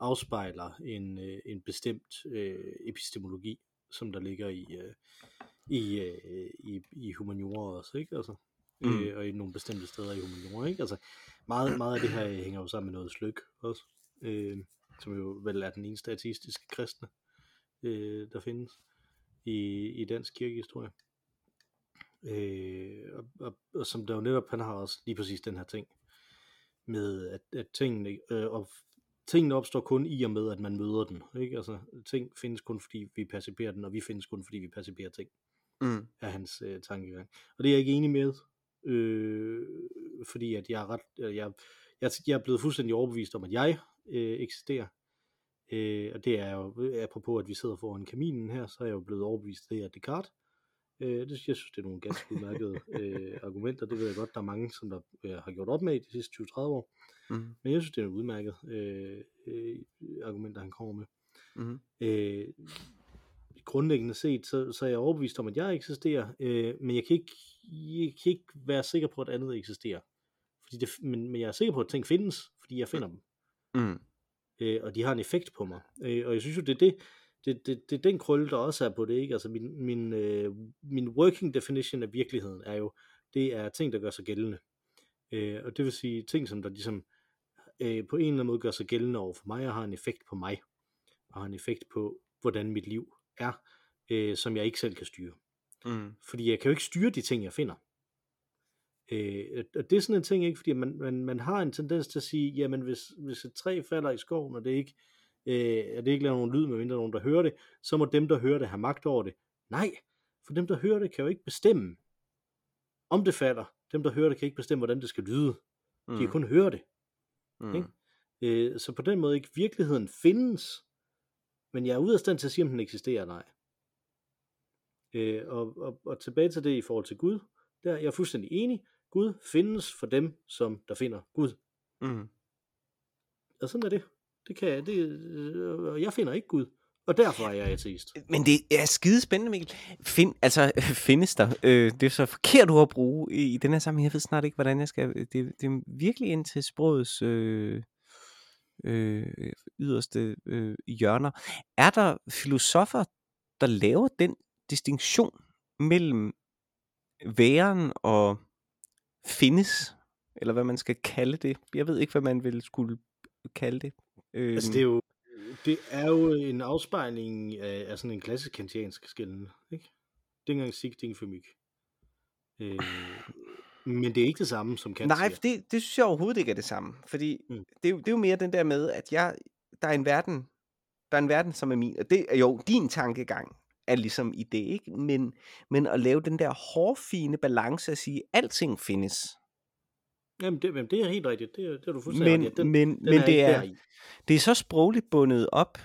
afspejler en, øh, en bestemt øh, epistemologi, som der ligger i, øh, i, øh, i, i humaniora også, ikke? Altså, Mm. mm. øh, og i nogle bestemte steder i humaniora, ikke? Altså, meget, meget af det her hænger jo sammen med noget slyk også, øh, som jo vel er den eneste ateistiske kristne, øh, der findes i, i dansk kirkehistorie. Øh, og, og, og som der jo netop, han har også lige præcis den her ting, med at, at tingene, øh, og tingene opstår kun i og med, at man møder den. Ikke? Altså, ting findes kun, fordi vi perciperer den, og vi findes kun, fordi vi perciperer ting, Mm. er hans øh, tankegang. Og det er jeg ikke enig med, øh, fordi at jeg er ret, øh, jeg, jeg, jeg er blevet fuldstændig overbevist om, at jeg øh, eksisterer. Øh, og det er jo, apropos at vi sidder foran kaminen her, så er jeg jo blevet overbevist, det er Descartes. Øh, det, jeg synes, det er nogle ganske udmærkede øh, argumenter. Det ved jeg godt, der er mange, som der øh, har gjort op med i de sidste 20-30 år. Mm. Men jeg synes, det er nogle udmærkede øh, øh, argumenter, han kommer med. Mm. Øh, grundlæggende set, så, så er jeg overbevist om, at jeg eksisterer, øh, men jeg kan, ikke, jeg kan ikke være sikker på, at andet eksisterer. Fordi det, men, men jeg er sikker på, at ting findes, fordi jeg finder dem. Mm. øh, og de har en effekt på mig. Øh, og jeg synes jo, det er det, det, det, det er den krølle, der også er på det, ikke? Altså min, min, øh, min working definition af virkeligheden er jo, det er ting, der gør sig gældende. Øh, og det vil sige ting, som der ligesom øh, på en eller anden måde gør sig gældende over for mig, og har en effekt på mig, og har en effekt på, hvordan mit liv er, øh, som jeg ikke selv kan styre. Mm. Fordi jeg kan jo ikke styre de ting, jeg finder. Øh, og det er sådan en ting, ikke? Fordi man, man, man har en tendens til at sige, jamen hvis, hvis et træ falder i skoven, og det ikke, øh, og det ikke laver nogen lyd, medmindre nogen, der hører det, så må dem, der hører det, have magt over det. Nej, for dem, der hører det, kan jo ikke bestemme, om det falder. Dem, der hører det, kan ikke bestemme, hvordan det skal lyde. Mm. De kan mm. kun høre det. Mm. Ikke? Øh, så på den måde ikke virkeligheden findes, men jeg er ude af stand til at sige, om den eksisterer eller ej. Øh, og, og, og tilbage til det i forhold til Gud, der jeg er jeg fuldstændig enig. Gud findes for dem, som der finder Gud. Mm. Og sådan er det. Det kan jeg, det, øh, jeg finder ikke Gud. Og derfor er jeg ateist. Men det er skide spændende, Mikkel. Find, altså, findes der? Øh, det er så forkert ord at bruge i, i den her sammenhæng. Jeg ved snart ikke, hvordan jeg skal... Det, det er virkelig ind til sprogets øh, øh, yderste øh, hjørner. Er der filosofer, der laver den distinktion mellem væren og findes, eller hvad man skal kalde det. Jeg ved ikke, hvad man ville skulle kalde det. Øh, altså det er jo det er jo en afspejling af, af sådan en klassisk kantiansk skælden, ikke? Det er engang sig, er for myg. Øh, men det er ikke det samme, som Kant Nej, det, det synes jeg overhovedet ikke er det samme. Fordi mm. det, er jo, det er jo mere den der med, at jeg, der er en verden, der er en verden, som er min. Og det er jo din tankegang, er ligesom i det, ikke? Men, men at lave den der hårfine balance at sige, at alting findes. Jamen, det, jamen, det er helt rigtigt. Det, det er du fuldstændig men, den, men, den men er det, er, det er så sprogligt bundet op,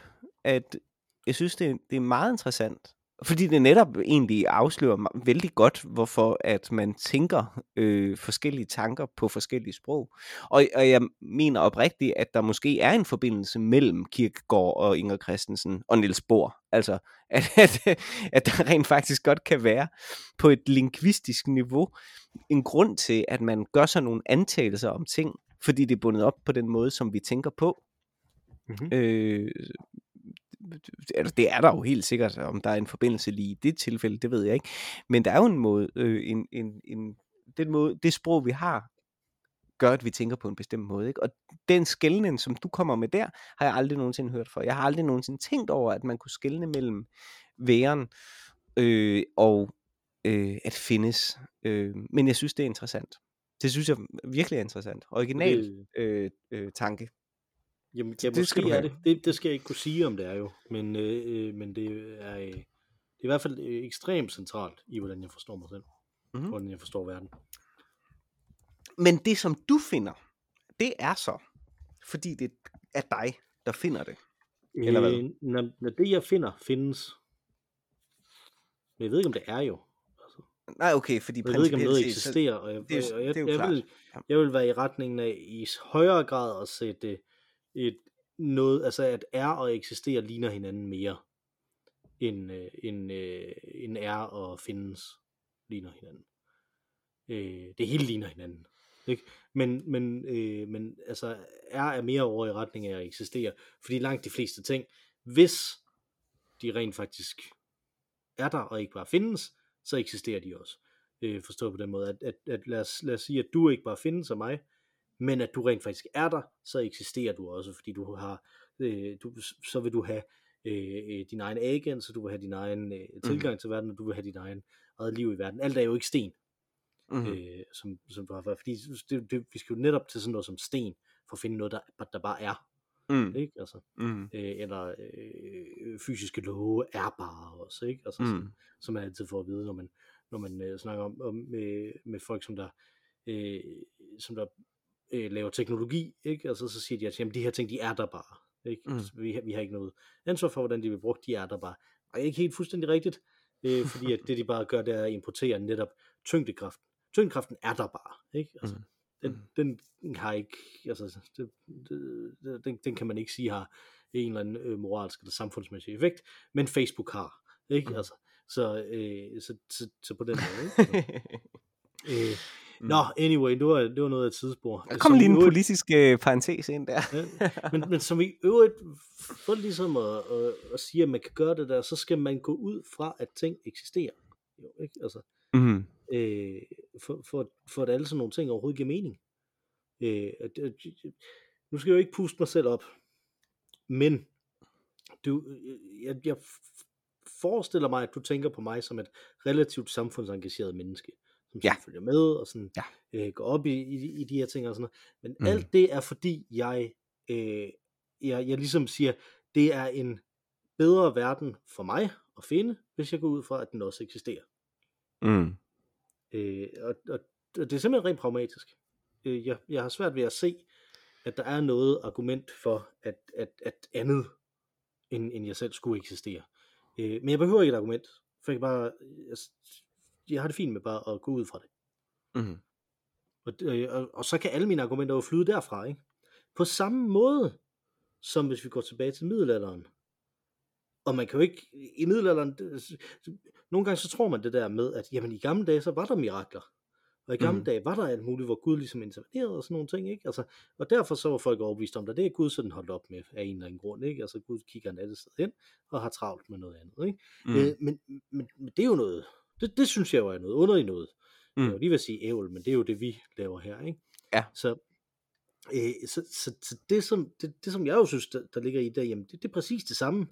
at jeg synes, det, det er meget interessant fordi det netop egentlig afslører vældig godt, hvorfor at man tænker øh, forskellige tanker på forskellige sprog. Og, og jeg mener oprigtigt, at der måske er en forbindelse mellem Kierkegaard og Inger Christensen og Niels Bohr. Altså, at, at, at der rent faktisk godt kan være på et lingvistisk niveau en grund til, at man gør sig nogle antagelser om ting, fordi det er bundet op på den måde, som vi tænker på. Mm-hmm. Øh, altså det er der jo helt sikkert, om der er en forbindelse lige i det tilfælde, det ved jeg ikke. Men der er jo en måde, øh, en, en, en, den måde, det sprog vi har, gør, at vi tænker på en bestemt måde. Ikke? Og den skældning, som du kommer med der, har jeg aldrig nogensinde hørt for. Jeg har aldrig nogensinde tænkt over, at man kunne skælne mellem væren øh, og øh, at findes. Øh, men jeg synes, det er interessant. Det synes jeg virkelig er interessant. Original øh, øh, tanke. Jamen, ja, det, skal er det. det. Det skal jeg ikke kunne sige, om det er jo. Men, øh, øh men det er, øh, det er i hvert fald øh, ekstremt centralt i, hvordan jeg forstår mig selv. Mm-hmm. Hvordan jeg forstår verden. Men det, som du finder, det er så, fordi det er dig, der finder det. Eller hvad? Øh, når, når det, jeg finder, findes. Men jeg ved ikke, om det er jo. Nej, okay, fordi jeg ved ikke, om noget eksisterer. Og jeg, det er, og jeg, det er jeg, klart. Vil, jeg vil være i retningen af i højere grad at sætte et noget, altså at er og eksisterer ligner hinanden mere, end, øh, end, øh, end er og findes ligner hinanden. Øh, det hele ligner hinanden. Ikke? Men, men, øh, men altså, er er mere over i retning af at eksistere, fordi langt de fleste ting, hvis de rent faktisk er der og ikke bare findes, så eksisterer de også. Øh, forstået på den måde, at, at, at lad, os, lad os sige, at du ikke bare findes af mig, men at du rent faktisk er der, så eksisterer du også, fordi du har, øh, du, så vil du have øh, øh din egen agent, så du vil have din egen øh, mhm. tilgang mm. til verden, og du vil have din egen eget liv i verden. Alt er jo ikke sten, mm. øh, som, som du har fordi det, det, vi skal jo netop til sådan noget som sten, for at finde noget, der, der bare er. Mm. Ikke? Altså, mm. øh, eller øh, fysiske love er bare også, ikke? Altså, mm. som, som man altid får at vide, når man, når man øh, snakker om, om med, med folk, som der, øh, som der øh, laver teknologi, ikke? Altså så siger de, at jamen, de her ting, de er der bare. Ikke? Mm. Altså, vi, vi har ikke noget ansvar for, hvordan de bliver brugt, de er der bare. Og ikke helt fuldstændig rigtigt, øh, fordi at det de bare gør, det er at importere netop tyngdekraften. Tyngdekraften er der bare, ikke? Altså, mm. Den, den har ikke, altså, det, det, den, den kan man ikke sige har en eller anden øh, moralsk eller samfundsmæssig effekt, men Facebook har, ikke? Mm. Altså, så, øh, så, så, så på den måde, ikke? Altså, øh, Mm. Nå, anyway, det var, det var noget af et tidsspor. Der kom lige en øvrigt, politisk øh, parentes ind der. ja, men, men som i øvrigt, for ligesom at, at, at sige, at man kan gøre det der, så skal man gå ud fra, at ting eksisterer. Jo, ikke? Altså, mm. øh, for, for, for at alle sådan nogle ting overhovedet giver mening. Øh, nu skal jeg jo ikke puste mig selv op, men du, jeg, jeg forestiller mig, at du tænker på mig som et relativt samfundsengageret menneske, som ja. følger med og sådan ja. øh, går op i, i, i de her ting og sådan noget. Men mm. alt det er fordi, jeg, øh, jeg, jeg ligesom siger, det er en bedre verden for mig at finde, hvis jeg går ud fra, at den også eksisterer. Mm. Øh, og, og, og det er simpelthen rent pragmatisk. Øh, jeg, jeg har svært ved at se, at der er noget argument for, at, at, at andet end, end jeg selv skulle eksistere. Øh, men jeg behøver ikke et argument, for jeg kan bare, jeg, jeg har det fint med bare at gå ud fra det. Mm. Og, øh, og, og så kan alle mine argumenter jo flyde derfra, ikke? På samme måde, som hvis vi går tilbage til middelalderen. Og man kan jo ikke, i middelalderen, nogle gange så tror man det der med, at jamen i gamle dage, så var der mirakler. Og i gamle mm. dage var der alt muligt, hvor Gud ligesom intervenerede og sådan nogle ting, ikke? Altså, og derfor så var folk overbevist om, at det er Gud sådan holdt op med af en eller anden grund, ikke? Altså Gud kigger en andet sted hen og har travlt med noget andet, ikke? Mm. Øh, men, men, men, det er jo noget, det, det synes jeg jo er noget underligt noget. Mm. Jeg vil lige vil sige ævl, men det er jo det, vi laver her, ikke? Ja. Så, øh, så, så, så det, som, det, det, som jeg jo synes, der, der ligger i det, jamen det, det er præcis det samme.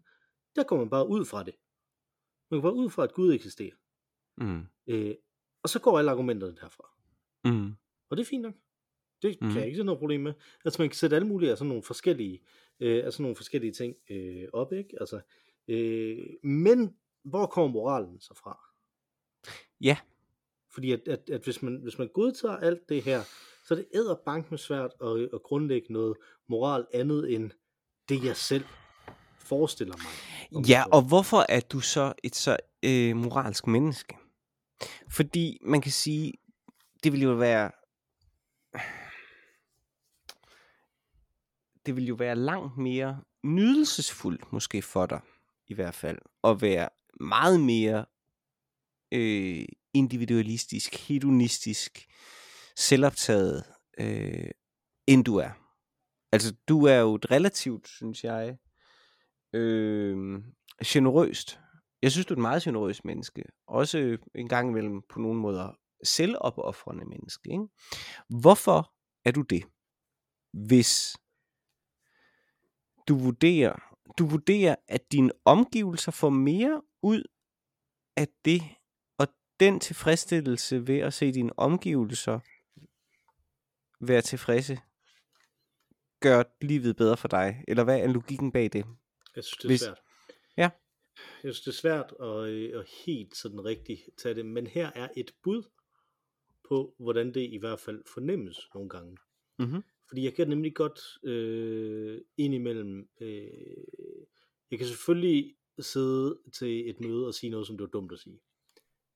Der kommer man bare ud fra det. Man går bare ud fra, at Gud eksisterer. Mm. Øh, og så går alle argumenterne derfra. Mm. Og det er fint nok. Det mm. kan jeg ikke se noget problem med. Altså man kan sætte alle mulige af sådan nogle forskellige, øh, altså nogle forskellige ting øh, op, ikke? Altså, øh, men hvor kommer moralen så fra? Ja. Fordi at, at, at hvis, man, hvis man godtager alt det her, så er det æderbank med svært at, at grundlægge noget moral andet end det, jeg selv forestiller mig. Ja, og hvorfor er du så et så øh, moralsk menneske? Fordi man kan sige, det vil jo være... Det vil jo være langt mere nydelsesfuldt, måske for dig, i hvert fald, at være meget mere øh, individualistisk, hedonistisk, selvoptaget, øh, end du er. Altså, du er jo et relativt, synes jeg, øh, generøst jeg synes, du er et meget generøst menneske. Også en gang imellem på nogle måder selvopoffrende menneske. Ikke? Hvorfor er du det? Hvis du vurderer, du vurderer, at dine omgivelser får mere ud af det, og den tilfredsstillelse ved at se dine omgivelser være tilfredse, gør livet bedre for dig? Eller hvad er logikken bag det? Jeg synes, det er Hvis, svært. Ja jeg synes, det er svært at, øh, at helt sådan rigtigt tage det, men her er et bud på, hvordan det i hvert fald fornemmes nogle gange. Mm-hmm. Fordi jeg kan nemlig godt øh, indimellem, øh, jeg kan selvfølgelig sidde til et møde og sige noget, som det var dumt at sige.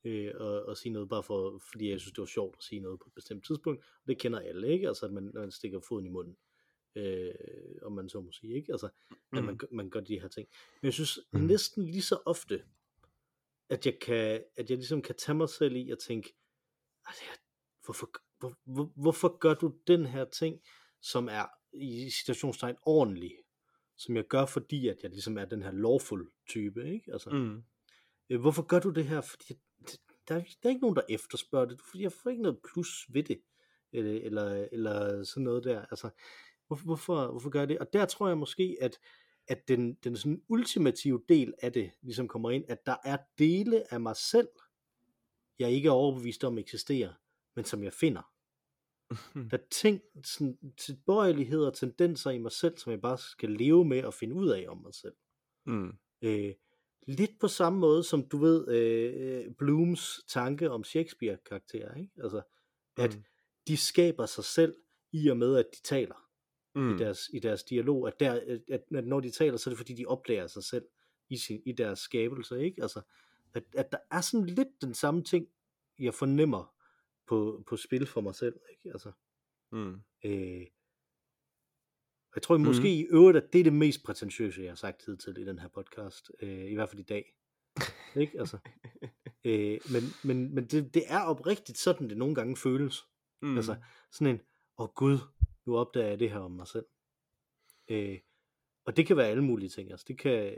Øh, og, og sige noget bare for, fordi jeg synes, det var sjovt at sige noget på et bestemt tidspunkt. Og det kender alle, ikke? Altså, at man, man stikker foden i munden øh, om man så må sige, ikke? Altså, mm. at man, man gør de her ting. Men jeg synes mm. næsten lige så ofte, at jeg kan, at jeg ligesom kan tage mig selv i at tænke, hvorfor, hvor, hvor, hvorfor gør du den her ting, som er i situationstegn ordentlig, som jeg gør, fordi at jeg ligesom er den her lawful type, ikke? Altså, mm. øh, hvorfor gør du det her? Fordi der, der er ikke nogen, der efterspørger det, fordi jeg får ikke noget plus ved det, eller, eller, eller sådan noget der. Altså, Hvorfor, hvorfor, hvorfor gør jeg det? Og der tror jeg måske, at, at den, den sådan ultimative del af det ligesom kommer ind, at der er dele af mig selv, jeg ikke er overbevist om eksisterer, men som jeg finder. Der er ting, sådan, tilbøjeligheder og tendenser i mig selv, som jeg bare skal leve med og finde ud af om mig selv. Mm. Øh, lidt på samme måde som du ved øh, Blooms tanke om Shakespeare-karakterer, ikke? Altså, at mm. de skaber sig selv i og med, at de taler mm. i, deres, i deres dialog, at, der, at, at når de taler, så er det fordi, de opdager sig selv i, sin, i deres skabelse, ikke? Altså, at, at der er sådan lidt den samme ting, jeg fornemmer på, på spil for mig selv, ikke? Altså, mm. øh, jeg tror mm. måske i øvrigt, at det er det mest prætentiøse, jeg har sagt hidtil i den her podcast, øh, i hvert fald i dag. ikke? Altså, øh, men men, men det, det er oprigtigt sådan, det nogle gange føles. Mm. Altså sådan en, åh oh, gud, nu opdager jeg det her om mig selv. Øh, og det kan være alle mulige ting. Altså, det, kan,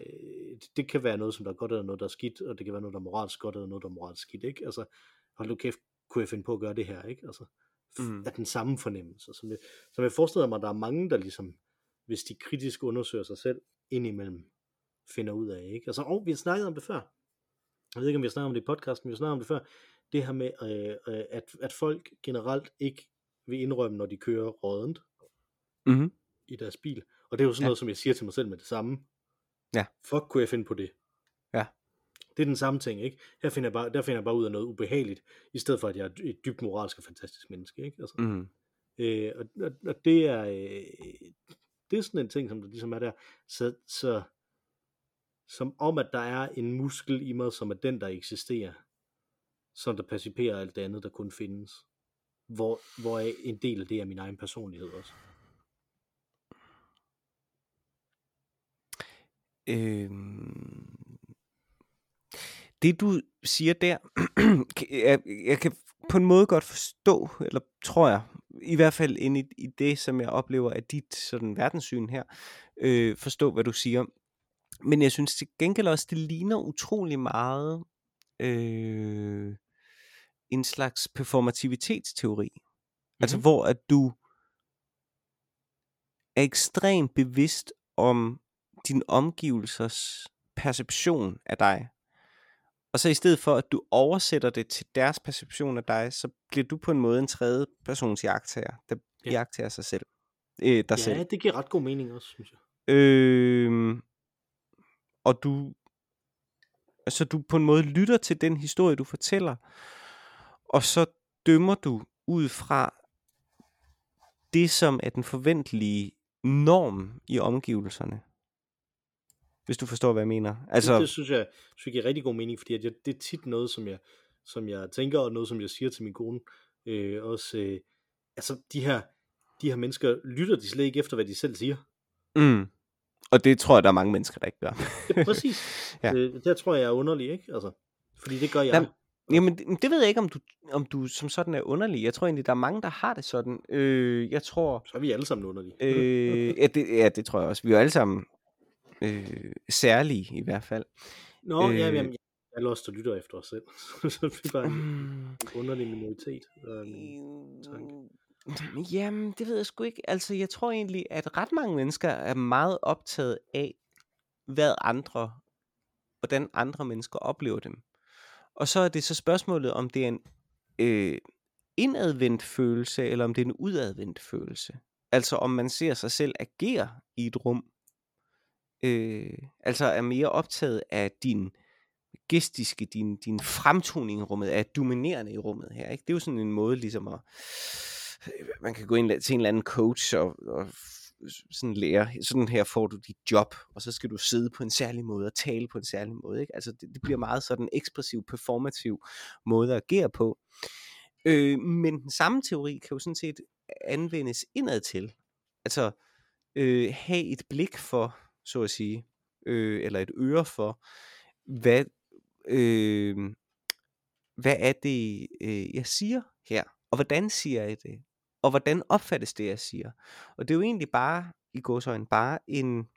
det kan være noget, som der er godt, eller noget, der er skidt, og det kan være noget, der er moralsk godt, eller noget, der er moralsk skidt. Ikke? Altså, hold nu kæft, kunne jeg finde på at gøre det her? Ikke? Altså, mm. er den samme fornemmelse. Som jeg, som jeg forestiller mig, der er mange, der ligesom, hvis de kritisk undersøger sig selv, indimellem finder ud af. Ikke? Altså, og vi har snakket om det før. Jeg ved ikke, om vi har snakket om det i podcasten, men vi har snakket om det før. Det her med, øh, øh, at, at folk generelt ikke vil indrømme, når de kører rådent mm-hmm. i deres bil. Og det er jo sådan ja. noget, som jeg siger til mig selv med det samme. Ja. Fuck, kunne jeg finde på det? Ja. Det er den samme ting, ikke? Her finder jeg bare, der finder jeg bare ud af noget ubehageligt, i stedet for, at jeg er et dybt moralsk og fantastisk menneske, ikke? Altså, mm. øh, og, og, og, det er, øh, det er sådan en ting, som der ligesom er der. Så, så som om, at der er en muskel i mig, som er den, der eksisterer, som der pacificerer alt det andet, der kun findes. Hvor, hvor en del af det er min egen personlighed også. Øhm, det du siger der, jeg, jeg kan på en måde godt forstå, eller tror jeg, i hvert fald ind i, i det, som jeg oplever af dit sådan verdenssyn her, øh, forstå, hvad du siger. Men jeg synes til gengæld også, det ligner utrolig meget øh, en slags performativitetsteori. Mm-hmm. Altså hvor at du er ekstremt bevidst om din omgivelsers perception af dig. Og så i stedet for, at du oversætter det til deres perception af dig, så bliver du på en måde en tredje persons jagttager, der ja. jagttager sig selv. Øh, dig ja, selv. det giver ret god mening også, synes jeg. Øh, og du, så du på en måde lytter til den historie, du fortæller, og så dømmer du ud fra det, som er den forventelige norm i omgivelserne hvis du forstår, hvad jeg mener. Altså... Det, synes jeg, synes jeg giver rigtig god mening, fordi at jeg, det er tit noget, som jeg, som jeg tænker, og noget, som jeg siger til min kone. Øh, også, øh, altså, de her, de her mennesker, lytter de slet ikke efter, hvad de selv siger. Mm. Og det tror jeg, der er mange mennesker, der ikke gør. ja, præcis. ja. Øh, det tror jeg er underligt, ikke? Altså, fordi det gør jeg. Jamen, Jamen, det, det ved jeg ikke, om du, om du som sådan er underlig. Jeg tror egentlig, der er mange, der har det sådan. Øh, jeg tror... Så er vi alle sammen underlige. øh, ja, det, ja, det tror jeg også. Vi er alle sammen øh, særlige i hvert fald. Nå, øh, ja, jamen, jeg er alle os, der lytter efter os selv. så det er bare en, en underlig minoritet. Um, jamen, det ved jeg sgu ikke. Altså, jeg tror egentlig, at ret mange mennesker er meget optaget af, hvad andre, hvordan andre mennesker oplever dem. Og så er det så spørgsmålet, om det er en øh, indadvendt følelse, eller om det er en udadvendt følelse. Altså om man ser sig selv agere i et rum, øh, altså er mere optaget af din gestiske, din, din fremtoning i rummet, er dominerende i rummet her. Ikke? Det er jo sådan en måde ligesom at, øh, man kan gå ind til en eller anden coach og, og sådan lære, sådan her får du dit job, og så skal du sidde på en særlig måde og tale på en særlig måde. Ikke? Altså det, det bliver meget sådan ekspressiv, performativ måde at agere på. Øh, men den samme teori kan jo sådan set anvendes indad til. Altså øh, have et blik for, så at sige, øh, eller et øre for, hvad, øh, hvad er det, øh, jeg siger her, og hvordan siger jeg det, og hvordan opfattes det, jeg siger. Og det er jo egentlig bare, i gåsøjne, bare en,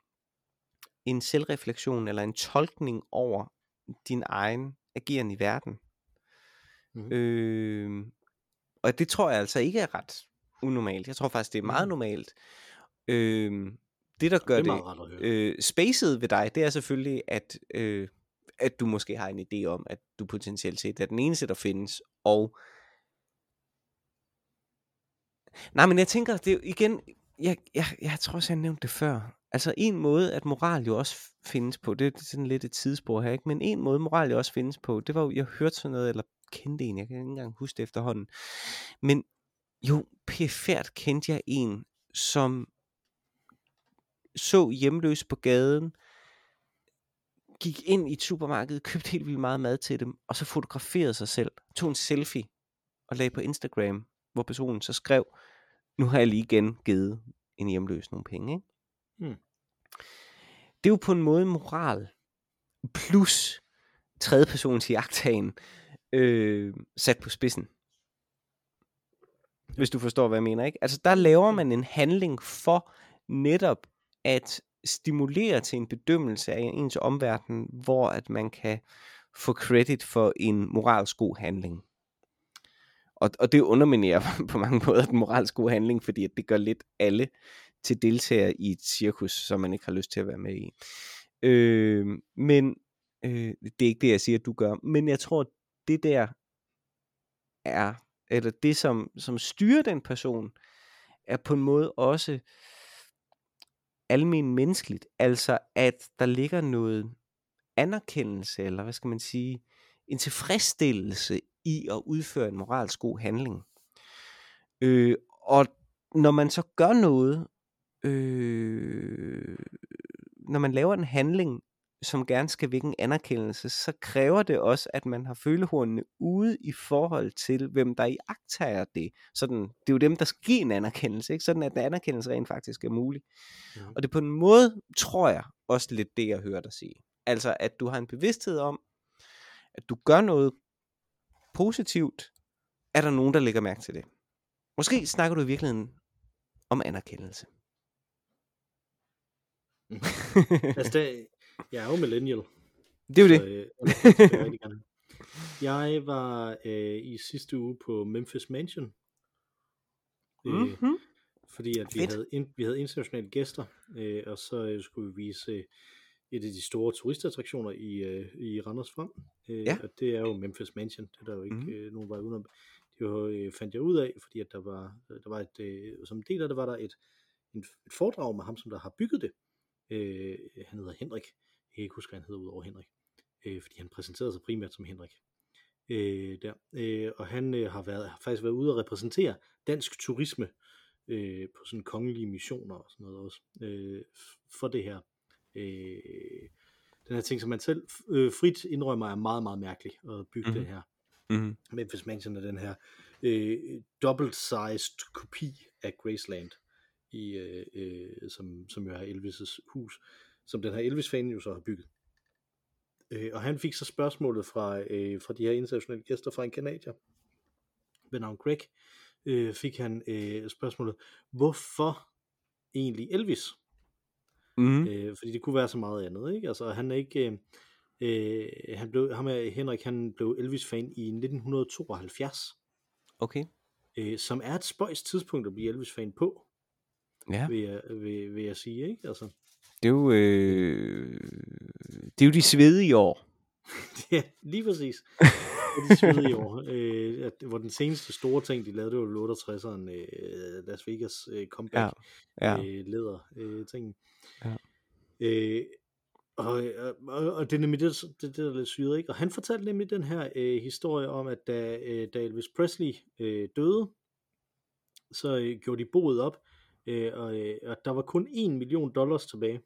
en selvreflektion, eller en tolkning over din egen ageren i verden. Mm. Øh, og det tror jeg altså ikke er ret unormalt. Jeg tror faktisk, det er meget normalt. Øh, det, der gør det, det øh, spacet ved dig, det er selvfølgelig, at, øh, at du måske har en idé om, at du potentielt set er den eneste, der findes, og Nej, men jeg tænker, det er jo igen, jeg, jeg, jeg tror også, jeg nævnte det før. Altså en måde, at moral jo også findes på, det er sådan lidt et tidsspor her, ikke? men en måde, moral jo også findes på, det var jo, jeg hørte sådan noget, eller kendte en, jeg kan ikke engang huske det efterhånden, men jo, perfekt kendte jeg en, som så hjemløs på gaden, gik ind i et supermarked, købte helt vildt meget mad til dem, og så fotograferede sig selv, tog en selfie og lagde på Instagram, hvor personen så skrev, nu har jeg lige igen givet en hjemløs nogle penge. Ikke? Hmm. Det er jo på en måde moral, plus tredje persons jagttagen, øh, sat på spidsen. hvis du forstår, hvad jeg mener. Ikke? Altså, der laver man en handling for netop at stimulere til en bedømmelse af ens omverden, hvor at man kan få credit for en moralsk god handling. Og, og det underminerer på mange måder den moralske gode handling, fordi at det gør lidt alle til deltagere i et cirkus, som man ikke har lyst til at være med i. Øh, men øh, det er ikke det, jeg siger, at du gør. Men jeg tror, det der er, eller det som, som styrer den person, er på en måde også almen menneskeligt. Altså, at der ligger noget anerkendelse, eller hvad skal man sige, en tilfredsstillelse i at udføre en moralsk god handling. Øh, og når man så gør noget, øh, når man laver en handling, som gerne skal vække en anerkendelse, så kræver det også, at man har følehornene ude i forhold til, hvem der i agtager det. Sådan, det er jo dem, der skal give en anerkendelse, ikke? sådan at en anerkendelse rent faktisk er mulig. Ja. Og det er på en måde, tror jeg, også lidt det, jeg hører dig sige. Altså, at du har en bevidsthed om, at du gør noget positivt, er der nogen, der lægger mærke til det. Måske snakker du i virkeligheden om anerkendelse. Mm. altså, det, jeg er jo millennial. Det er jo det. øh, jeg var øh, i sidste uge på Memphis Mansion. Øh, mm-hmm. Fordi at vi havde, vi havde internationale gæster, øh, og så øh, skulle vi vise et af de store turistattraktioner i, øh, i Randers Frem. Øh, ja. Og det er jo Memphis Mansion. Det er der jo ikke mm-hmm. øh, nogen vej udenom. Det var, øh, fandt jeg ud af, fordi at der var, der var et, øh, som en del af det var der et, et, et foredrag med ham, som der har bygget det. Øh, han hedder Henrik. Jeg kan ikke huske, hvad han hedder udover Henrik. Øh, fordi han præsenterede sig primært som Henrik. Øh, der. Øh, og han øh, har, været, har faktisk været ude og repræsentere dansk turisme øh, på sådan kongelige missioner og sådan noget også. Øh, for det her. Øh, den her ting, som man selv øh, frit indrømmer, er meget, meget mærkelig at bygge mm-hmm. det her. Mm-hmm. Men hvis man er den her øh, double-sized kopi af Graceland i, øh, øh, som, som jo er Elvis' hus, som den her Elvis-fan jo så har bygget. Øh, og han fik så spørgsmålet fra, øh, fra de her internationale gæster fra en kanadier ved navn Greg, øh, fik han øh, spørgsmålet, hvorfor egentlig Elvis? Mm. Øh, fordi det kunne være så meget andet, ikke? Altså han er ikke... Øh, øh han blev, ham er, Henrik, han blev Elvis-fan i 1972. Okay. Øh, som er et spøjs tidspunkt at blive Elvis-fan på ja. vil, jeg, vil, vil jeg sige, ikke? Altså. Det er jo, øh, det er jo de svedige år. ja, lige præcis. Er de svedige år. Øh, at, hvor den seneste store ting, de lavede, det var 68'eren øh, Las Vegas øh, comeback ja. Ja. Øh, leder øh, ting. Ja. Øh, og, og, og det er nemlig det, det, det der er lidt syret, ikke? Og han fortalte nemlig den her øh, historie om, at da, øh, da Elvis Presley øh, døde, så øh, gjorde de boet op, øh, og, øh, og der var kun 1 million dollars tilbage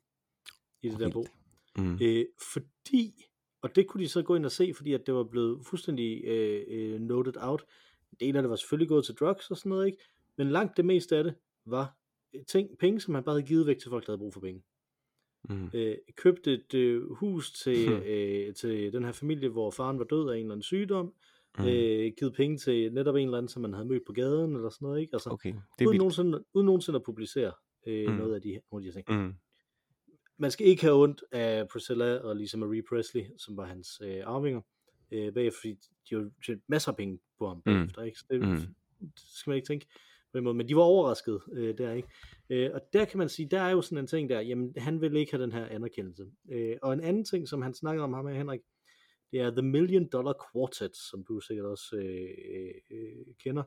i det der bo. Mm. Øh, fordi, og det kunne de så gå ind og se, fordi at det var blevet fuldstændig øh, øh, noted out. En del af det var selvfølgelig gået til drugs og sådan noget, ikke? Men langt det meste af det var øh, ting, penge, som han bare havde givet væk til folk, der havde brug for penge. Mm. Øh, købte et øh, hus til, hmm. øh, til den her familie, hvor faren var død af en eller anden sygdom. Mm. Øh, givet penge til netop en eller anden, som man havde mødt på gaden, eller sådan noget, ikke? Altså, okay, det er uden, nogensinde, uden nogensinde at publicere øh, mm. noget af de, nogle af de ting. Mm. Man skal ikke have ondt af Priscilla og Lisa Marie Presley, som var hans øh, arvinger, øh, bagefter, fordi de har tjent masser af penge på ham mm. bagefter, ikke? Så det, mm. det skal man ikke tænke på den måde, men de var overrasket øh, der, ikke? Øh, og der kan man sige, der er jo sådan en ting der, jamen han vil ikke have den her anerkendelse. Øh, og en anden ting, som han snakker om ham med Henrik, det er The Million Dollar Quartet, som du sikkert også øh, øh, kender.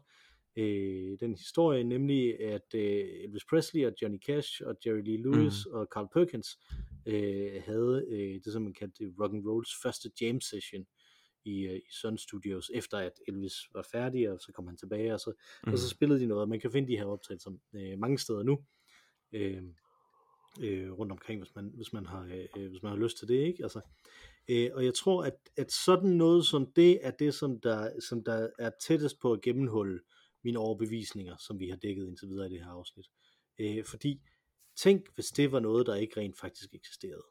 Øh, den historie, nemlig at øh, Elvis Presley og Johnny Cash og Jerry Lee Lewis mm. og Carl Perkins øh, havde øh, det, som man kaldte rock and rolls første jam session i, øh, i Sun Studios, efter at Elvis var færdig, og så kom han tilbage, og så, mm. og så spillede de noget. Man kan finde de her optagelser øh, mange steder nu. Øh, øh, rundt omkring, hvis man, hvis man har øh, hvis man har lyst til det, ikke? Altså, Øh, og jeg tror, at, at sådan noget som det er det, som der, som der er tættest på at gennemholde mine overbevisninger, som vi har dækket indtil videre i det her afsnit. Øh, fordi tænk, hvis det var noget, der ikke rent faktisk eksisterede.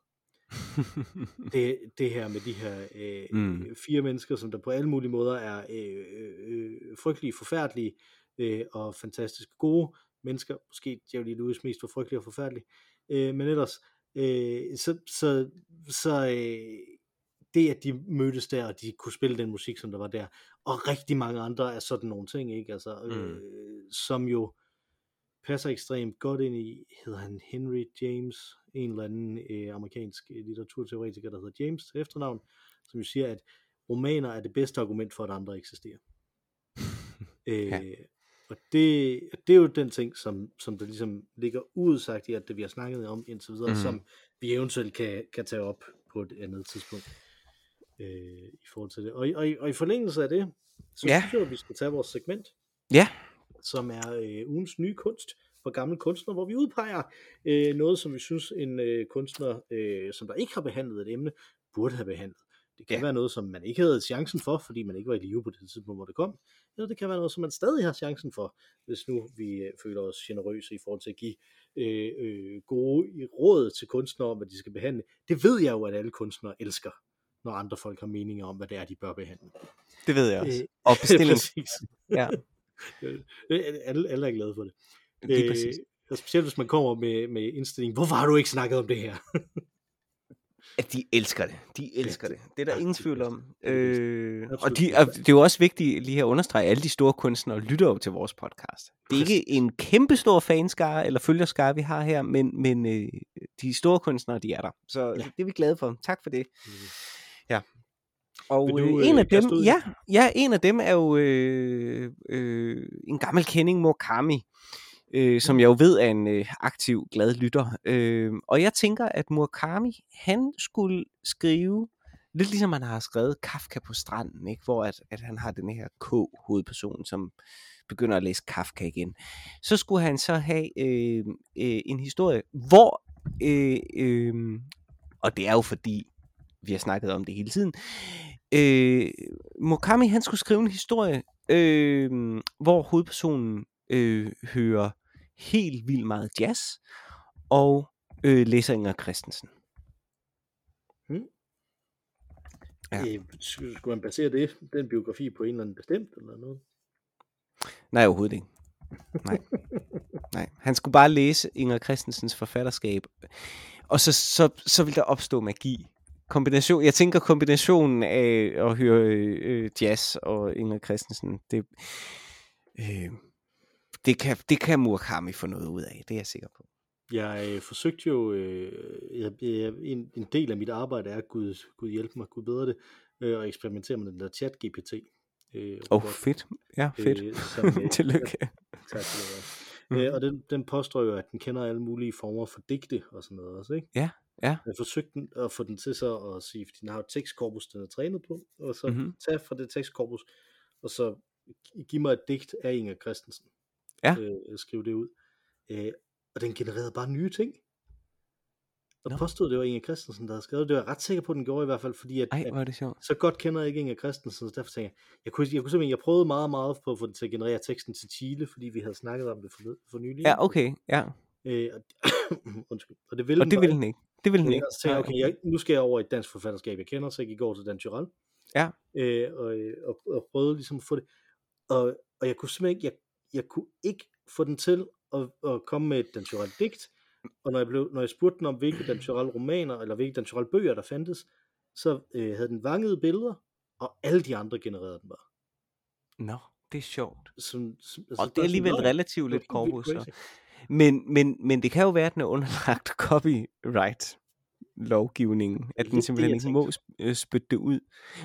det, det her med de her øh, mm. fire mennesker, som der på alle mulige måder er øh, øh, frygtelige, forfærdelige, øh, og fantastisk gode mennesker. Måske Jerry Lewis mest for frygtelig og forfærdelig. Øh, men ellers, øh, så, så, så øh, det, at de mødtes der, og de kunne spille den musik, som der var der, og rigtig mange andre af sådan nogle ting, ikke? Altså, øh, mm. som jo passer ekstremt godt ind i, hedder han Henry James, en eller anden øh, amerikansk litteraturteoretiker, der hedder James til efternavn, som jo siger, at romaner er det bedste argument for, at andre eksisterer. øh, ja. Og det, det er jo den ting, som, som der ligesom ligger udsagt i, at det vi har snakket om indtil videre, mm. som vi eventuelt kan, kan tage op på et andet tidspunkt øh, i forhold til det. Og, og, og i forlængelse af det, så ja. synes jeg, at vi skal tage vores segment. Ja. Som er øh, ugens nye kunst for gamle kunstnere, hvor vi udpeger øh, noget, som vi synes en øh, kunstner, øh, som der ikke har behandlet et emne, burde have behandlet. Det kan ja. være noget, som man ikke havde chancen for, fordi man ikke var i live på det tidspunkt, hvor det kom. Eller det kan være noget, som man stadig har chancen for, hvis nu vi øh, føler os generøse i forhold til at give øh, øh, gode råd til kunstnere om, hvad de skal behandle. Det ved jeg jo, at alle kunstnere elsker når andre folk har meninger om, hvad det er, de bør behandle. Det ved jeg også. Øh, og bestilling. ja. alle, alle er glade for det. Det er præcis. Øh, specielt hvis man kommer med, med indstilling, hvorfor har du ikke snakket om det her? at de elsker det. De elsker ja, det. Det er der ja, ingen tvivl om. Øh, og de, og det er jo også vigtigt lige at understrege, at alle de store kunstnere lytter jo til vores podcast. Det er ikke en kæmpe stor fanskare eller følgerskare, vi har her, men, men øh, de store kunstnere, de er der. Så ja. det er vi glade for. Tak for det. Mm. Ja. Og du, øh, en af dem, ja, ja, en af dem er jo øh, øh, en gammel kending, Murakami, øh, som jeg jo ved er en øh, aktiv, glad lytter. Øh, og jeg tænker, at Murakami, han skulle skrive, lidt ligesom han har skrevet Kafka på stranden, ikke? hvor at, at han har den her K-hovedperson, som begynder at læse Kafka igen. Så skulle han så have øh, øh, en historie, hvor, øh, øh, og det er jo fordi, vi har snakket om det hele tiden. Øh, Mokami, han skulle skrive en historie, øh, hvor hovedpersonen øh, hører helt vildt meget jazz, og øh, læser Inger Christensen. Hmm. Ja. Øh, skulle man basere det, den biografi på en eller anden bestemt, eller noget? Nej, overhovedet ikke. Nej. Nej. Han skulle bare læse Inger Christensens forfatterskab, og så, så, så vil der opstå magi kombination, jeg tænker kombinationen af at høre øh, jazz og Inger Christensen, det, øh, det, kan, det kan Murakami få noget ud af, det er jeg sikker på. Jeg øh, forsøgte jo, øh, jeg, jeg, en, en del af mit arbejde er, Gud, Gud hjælpe mig, Gud bedre det, øh, at eksperimentere med den der chat GPT. Øh, Åh, oh, fedt. Ja, fedt. Øh, som, øh, Tillykke. Ja, tak for det. Mm. Øh, og den, den påstår jo, at den kender alle mulige former for digte og sådan noget også, ikke? Ja. Ja. Jeg forsøgte at få den til så at sige, fordi den har et tekstkorpus, den er trænet på, og så mm-hmm. tage fra det tekstkorpus, og så give mig et digt af Inger Christensen. Ja. Øh, skrive det ud. Øh, og den genererede bare nye ting. Og no. påstod, det var Inger Christensen, der havde skrevet det. var jeg ret sikker på, at den gjorde i hvert fald, fordi at, Ej, var det sjovt. så godt kender jeg ikke Inger Christensen, så derfor tænkte jeg, jeg kunne, jeg kunne simpelthen, jeg prøvede meget, meget på at få den til at generere teksten til Chile, fordi vi havde snakket om det for, for nylig. Ja, okay, ja. Øh, og, undskyld. Og det ville og det ville den ikke. Det ville den ikke. Så tænkte, okay, jeg, nu skal jeg over i et dansk forfatterskab, jeg kender, så jeg gik over til Dan Tyrell. Ja. Øh, og, og, og, prøvede ligesom at få det. Og, og jeg kunne simpelthen ikke, jeg, jeg kunne ikke få den til at, at komme med et Dan Tyrell digt. Og når jeg, blev, når jeg spurgte den om, hvilke Dan Tyrell romaner, eller hvilke Dan Tyrell bøger, der fandtes, så øh, havde den vangede billeder, og alle de andre genererede den bare. Nå, det er sjovt. Som, som, altså, og det er alligevel sådan, relativt lidt korpus. Så. Men, men, men det kan jo være, at den er underlagt copyright lovgivningen, at den simpelthen ikke må øh, spytte det ud.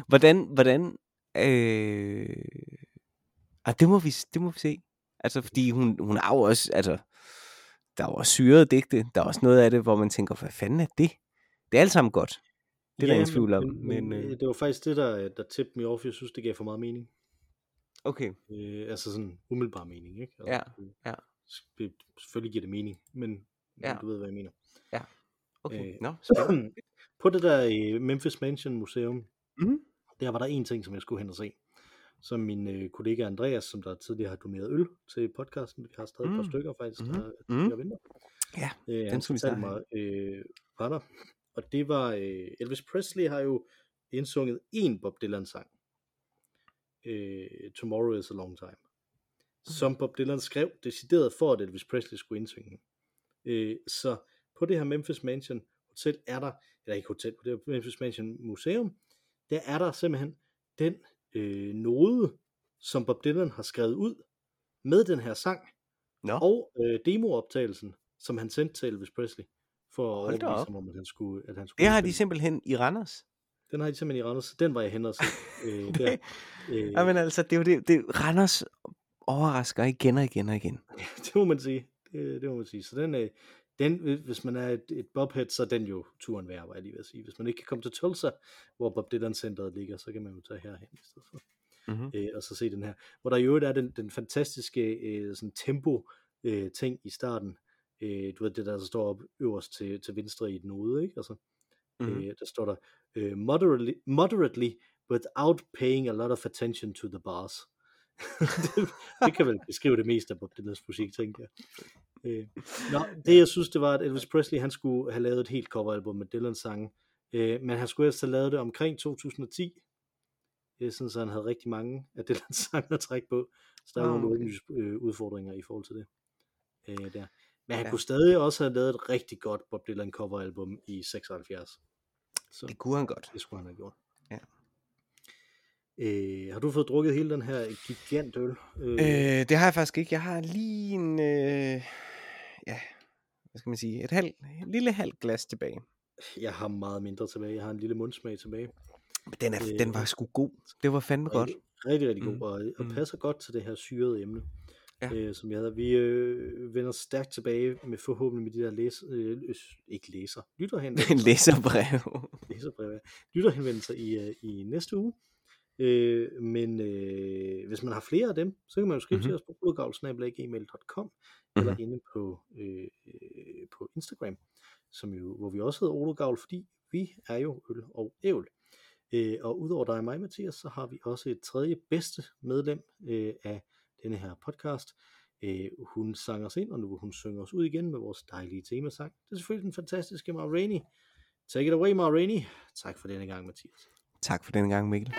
Hvordan, hvordan, øh, ah, det må vi, det må vi se. Altså, fordi hun, hun har jo også, altså, der er jo også syret digte, der er også noget af det, hvor man tænker, hvad fanden er det? Det er alt sammen godt. Det er ja, der ingen tvivl om. Men, men, men, øh, det var faktisk det, der, der tippede mig over, for jeg synes, det gav for meget mening. Okay. Øh, altså sådan umiddelbar mening, ikke? Altså, ja, ja selvfølgelig giver det mening, men, ja. men du ved, hvad jeg mener. Ja, okay. Øh, no, på det der uh, Memphis Mansion Museum, mm-hmm. der var der en ting, som jeg skulle hen og se. Som min øh, kollega Andreas, som der tidligere har doneret øl til podcasten, vi har stadig mm. et par mm. stykker faktisk, mm-hmm. der, der mm. venter. Ja, øh, den skulle vi mig, øh, var der. Og det var, øh, Elvis Presley har jo indsunget en Bob Dylan sang. Øh, Tomorrow is a long time. Som Bob Dylan skrev decideret for, at Elvis Presley skulle indsynge. Øh, så på det her Memphis Mansion Hotel er der, eller ikke hotel, på det her Memphis Mansion Museum, der er der simpelthen den øh, node, som Bob Dylan har skrevet ud med den her sang, Nå, og øh, demooptagelsen, som han sendte til Elvis Presley, for at Hold overbevise ham om, at han skulle, at han skulle det har de simpelthen i Randers. Den har de simpelthen i Randers. Den var jeg hen og se. Øh, der. Øh, Jamen altså, det er jo det, det Randers overrasker igen og igen og igen. det må man sige. Det, det må man sige. Så den, øh, den, hvis man er et, et bobhead, så er den jo turen værd, var jeg lige ved at sige. Hvis man ikke kan komme til Tulsa, hvor Bob Dylan Centeret ligger, så kan man jo tage herhen i stedet for. Mm-hmm. Øh, og så se den her. Hvor der øvrigt er den, den fantastiske øh, sådan tempo øh, ting i starten. Øh, du ved det der, der står op øverst til, til venstre i den ude, ikke? Altså, Mhm. øh, der står der, øh, moderately, moderately, without paying a lot of attention to the bars. det, det kan vel beskrive det meste af Bob Dylans musik, tænker jeg. Øh, nå, det jeg synes, det var, at Elvis Presley, han skulle have lavet et helt coveralbum med Dylans sange, øh, men han skulle ellers have lavet det omkring 2010, øh, sådan så han havde rigtig mange af Dylans sange at trække på, så der var nogle okay. åbenlyse øh, udfordringer i forhold til det. Øh, der. Men han Ja. kunne stadig også have lavet et rigtig godt Bob Dylan coveralbum i 76. Så Det kunne han godt. det skulle han have gjort. Ja. Øh, har du fået drukket hele den her gigantøl? Øh, Øh, det har jeg faktisk ikke. Jeg har lige en, øh, ja, hvad skal man sige, et, halv, et lille halvt glas tilbage. Jeg har meget mindre tilbage. Jeg har en lille mundsmag tilbage. Men den, er, Øh, den var sgu god. Det var fandme godt. Rigtig, rigtig, rigtig god, Mm, og, og mm. passer godt til det her syrede emne, Ja. øh, som jeg havde. Vi øh, vender stærkt tilbage med forhåbentlig med de der læs, øh, ikke læser, lytterhenvendelser, En læserbrev. læserbreve, ja. lytterhenvendelser i, øh, i næste uge. Øh, men øh, hvis man har flere af dem, så kan man jo skrive mm-hmm. til os på blodgavl.gmail.com mm-hmm. eller inde på, øh, på Instagram, som jo, hvor vi også hedder Ologavl, fordi vi er jo øl og ævl. Øh, og udover dig og mig, Mathias, så har vi også et tredje bedste medlem øh, af denne her podcast. Øh, hun sang os ind, og nu vil hun synge os ud igen med vores dejlige temasang. Det er selvfølgelig den fantastiske Ma Rainey. Take it away, Ma Rainey. Tak for denne gang, Mathias. Tak for den gang, Mikkel.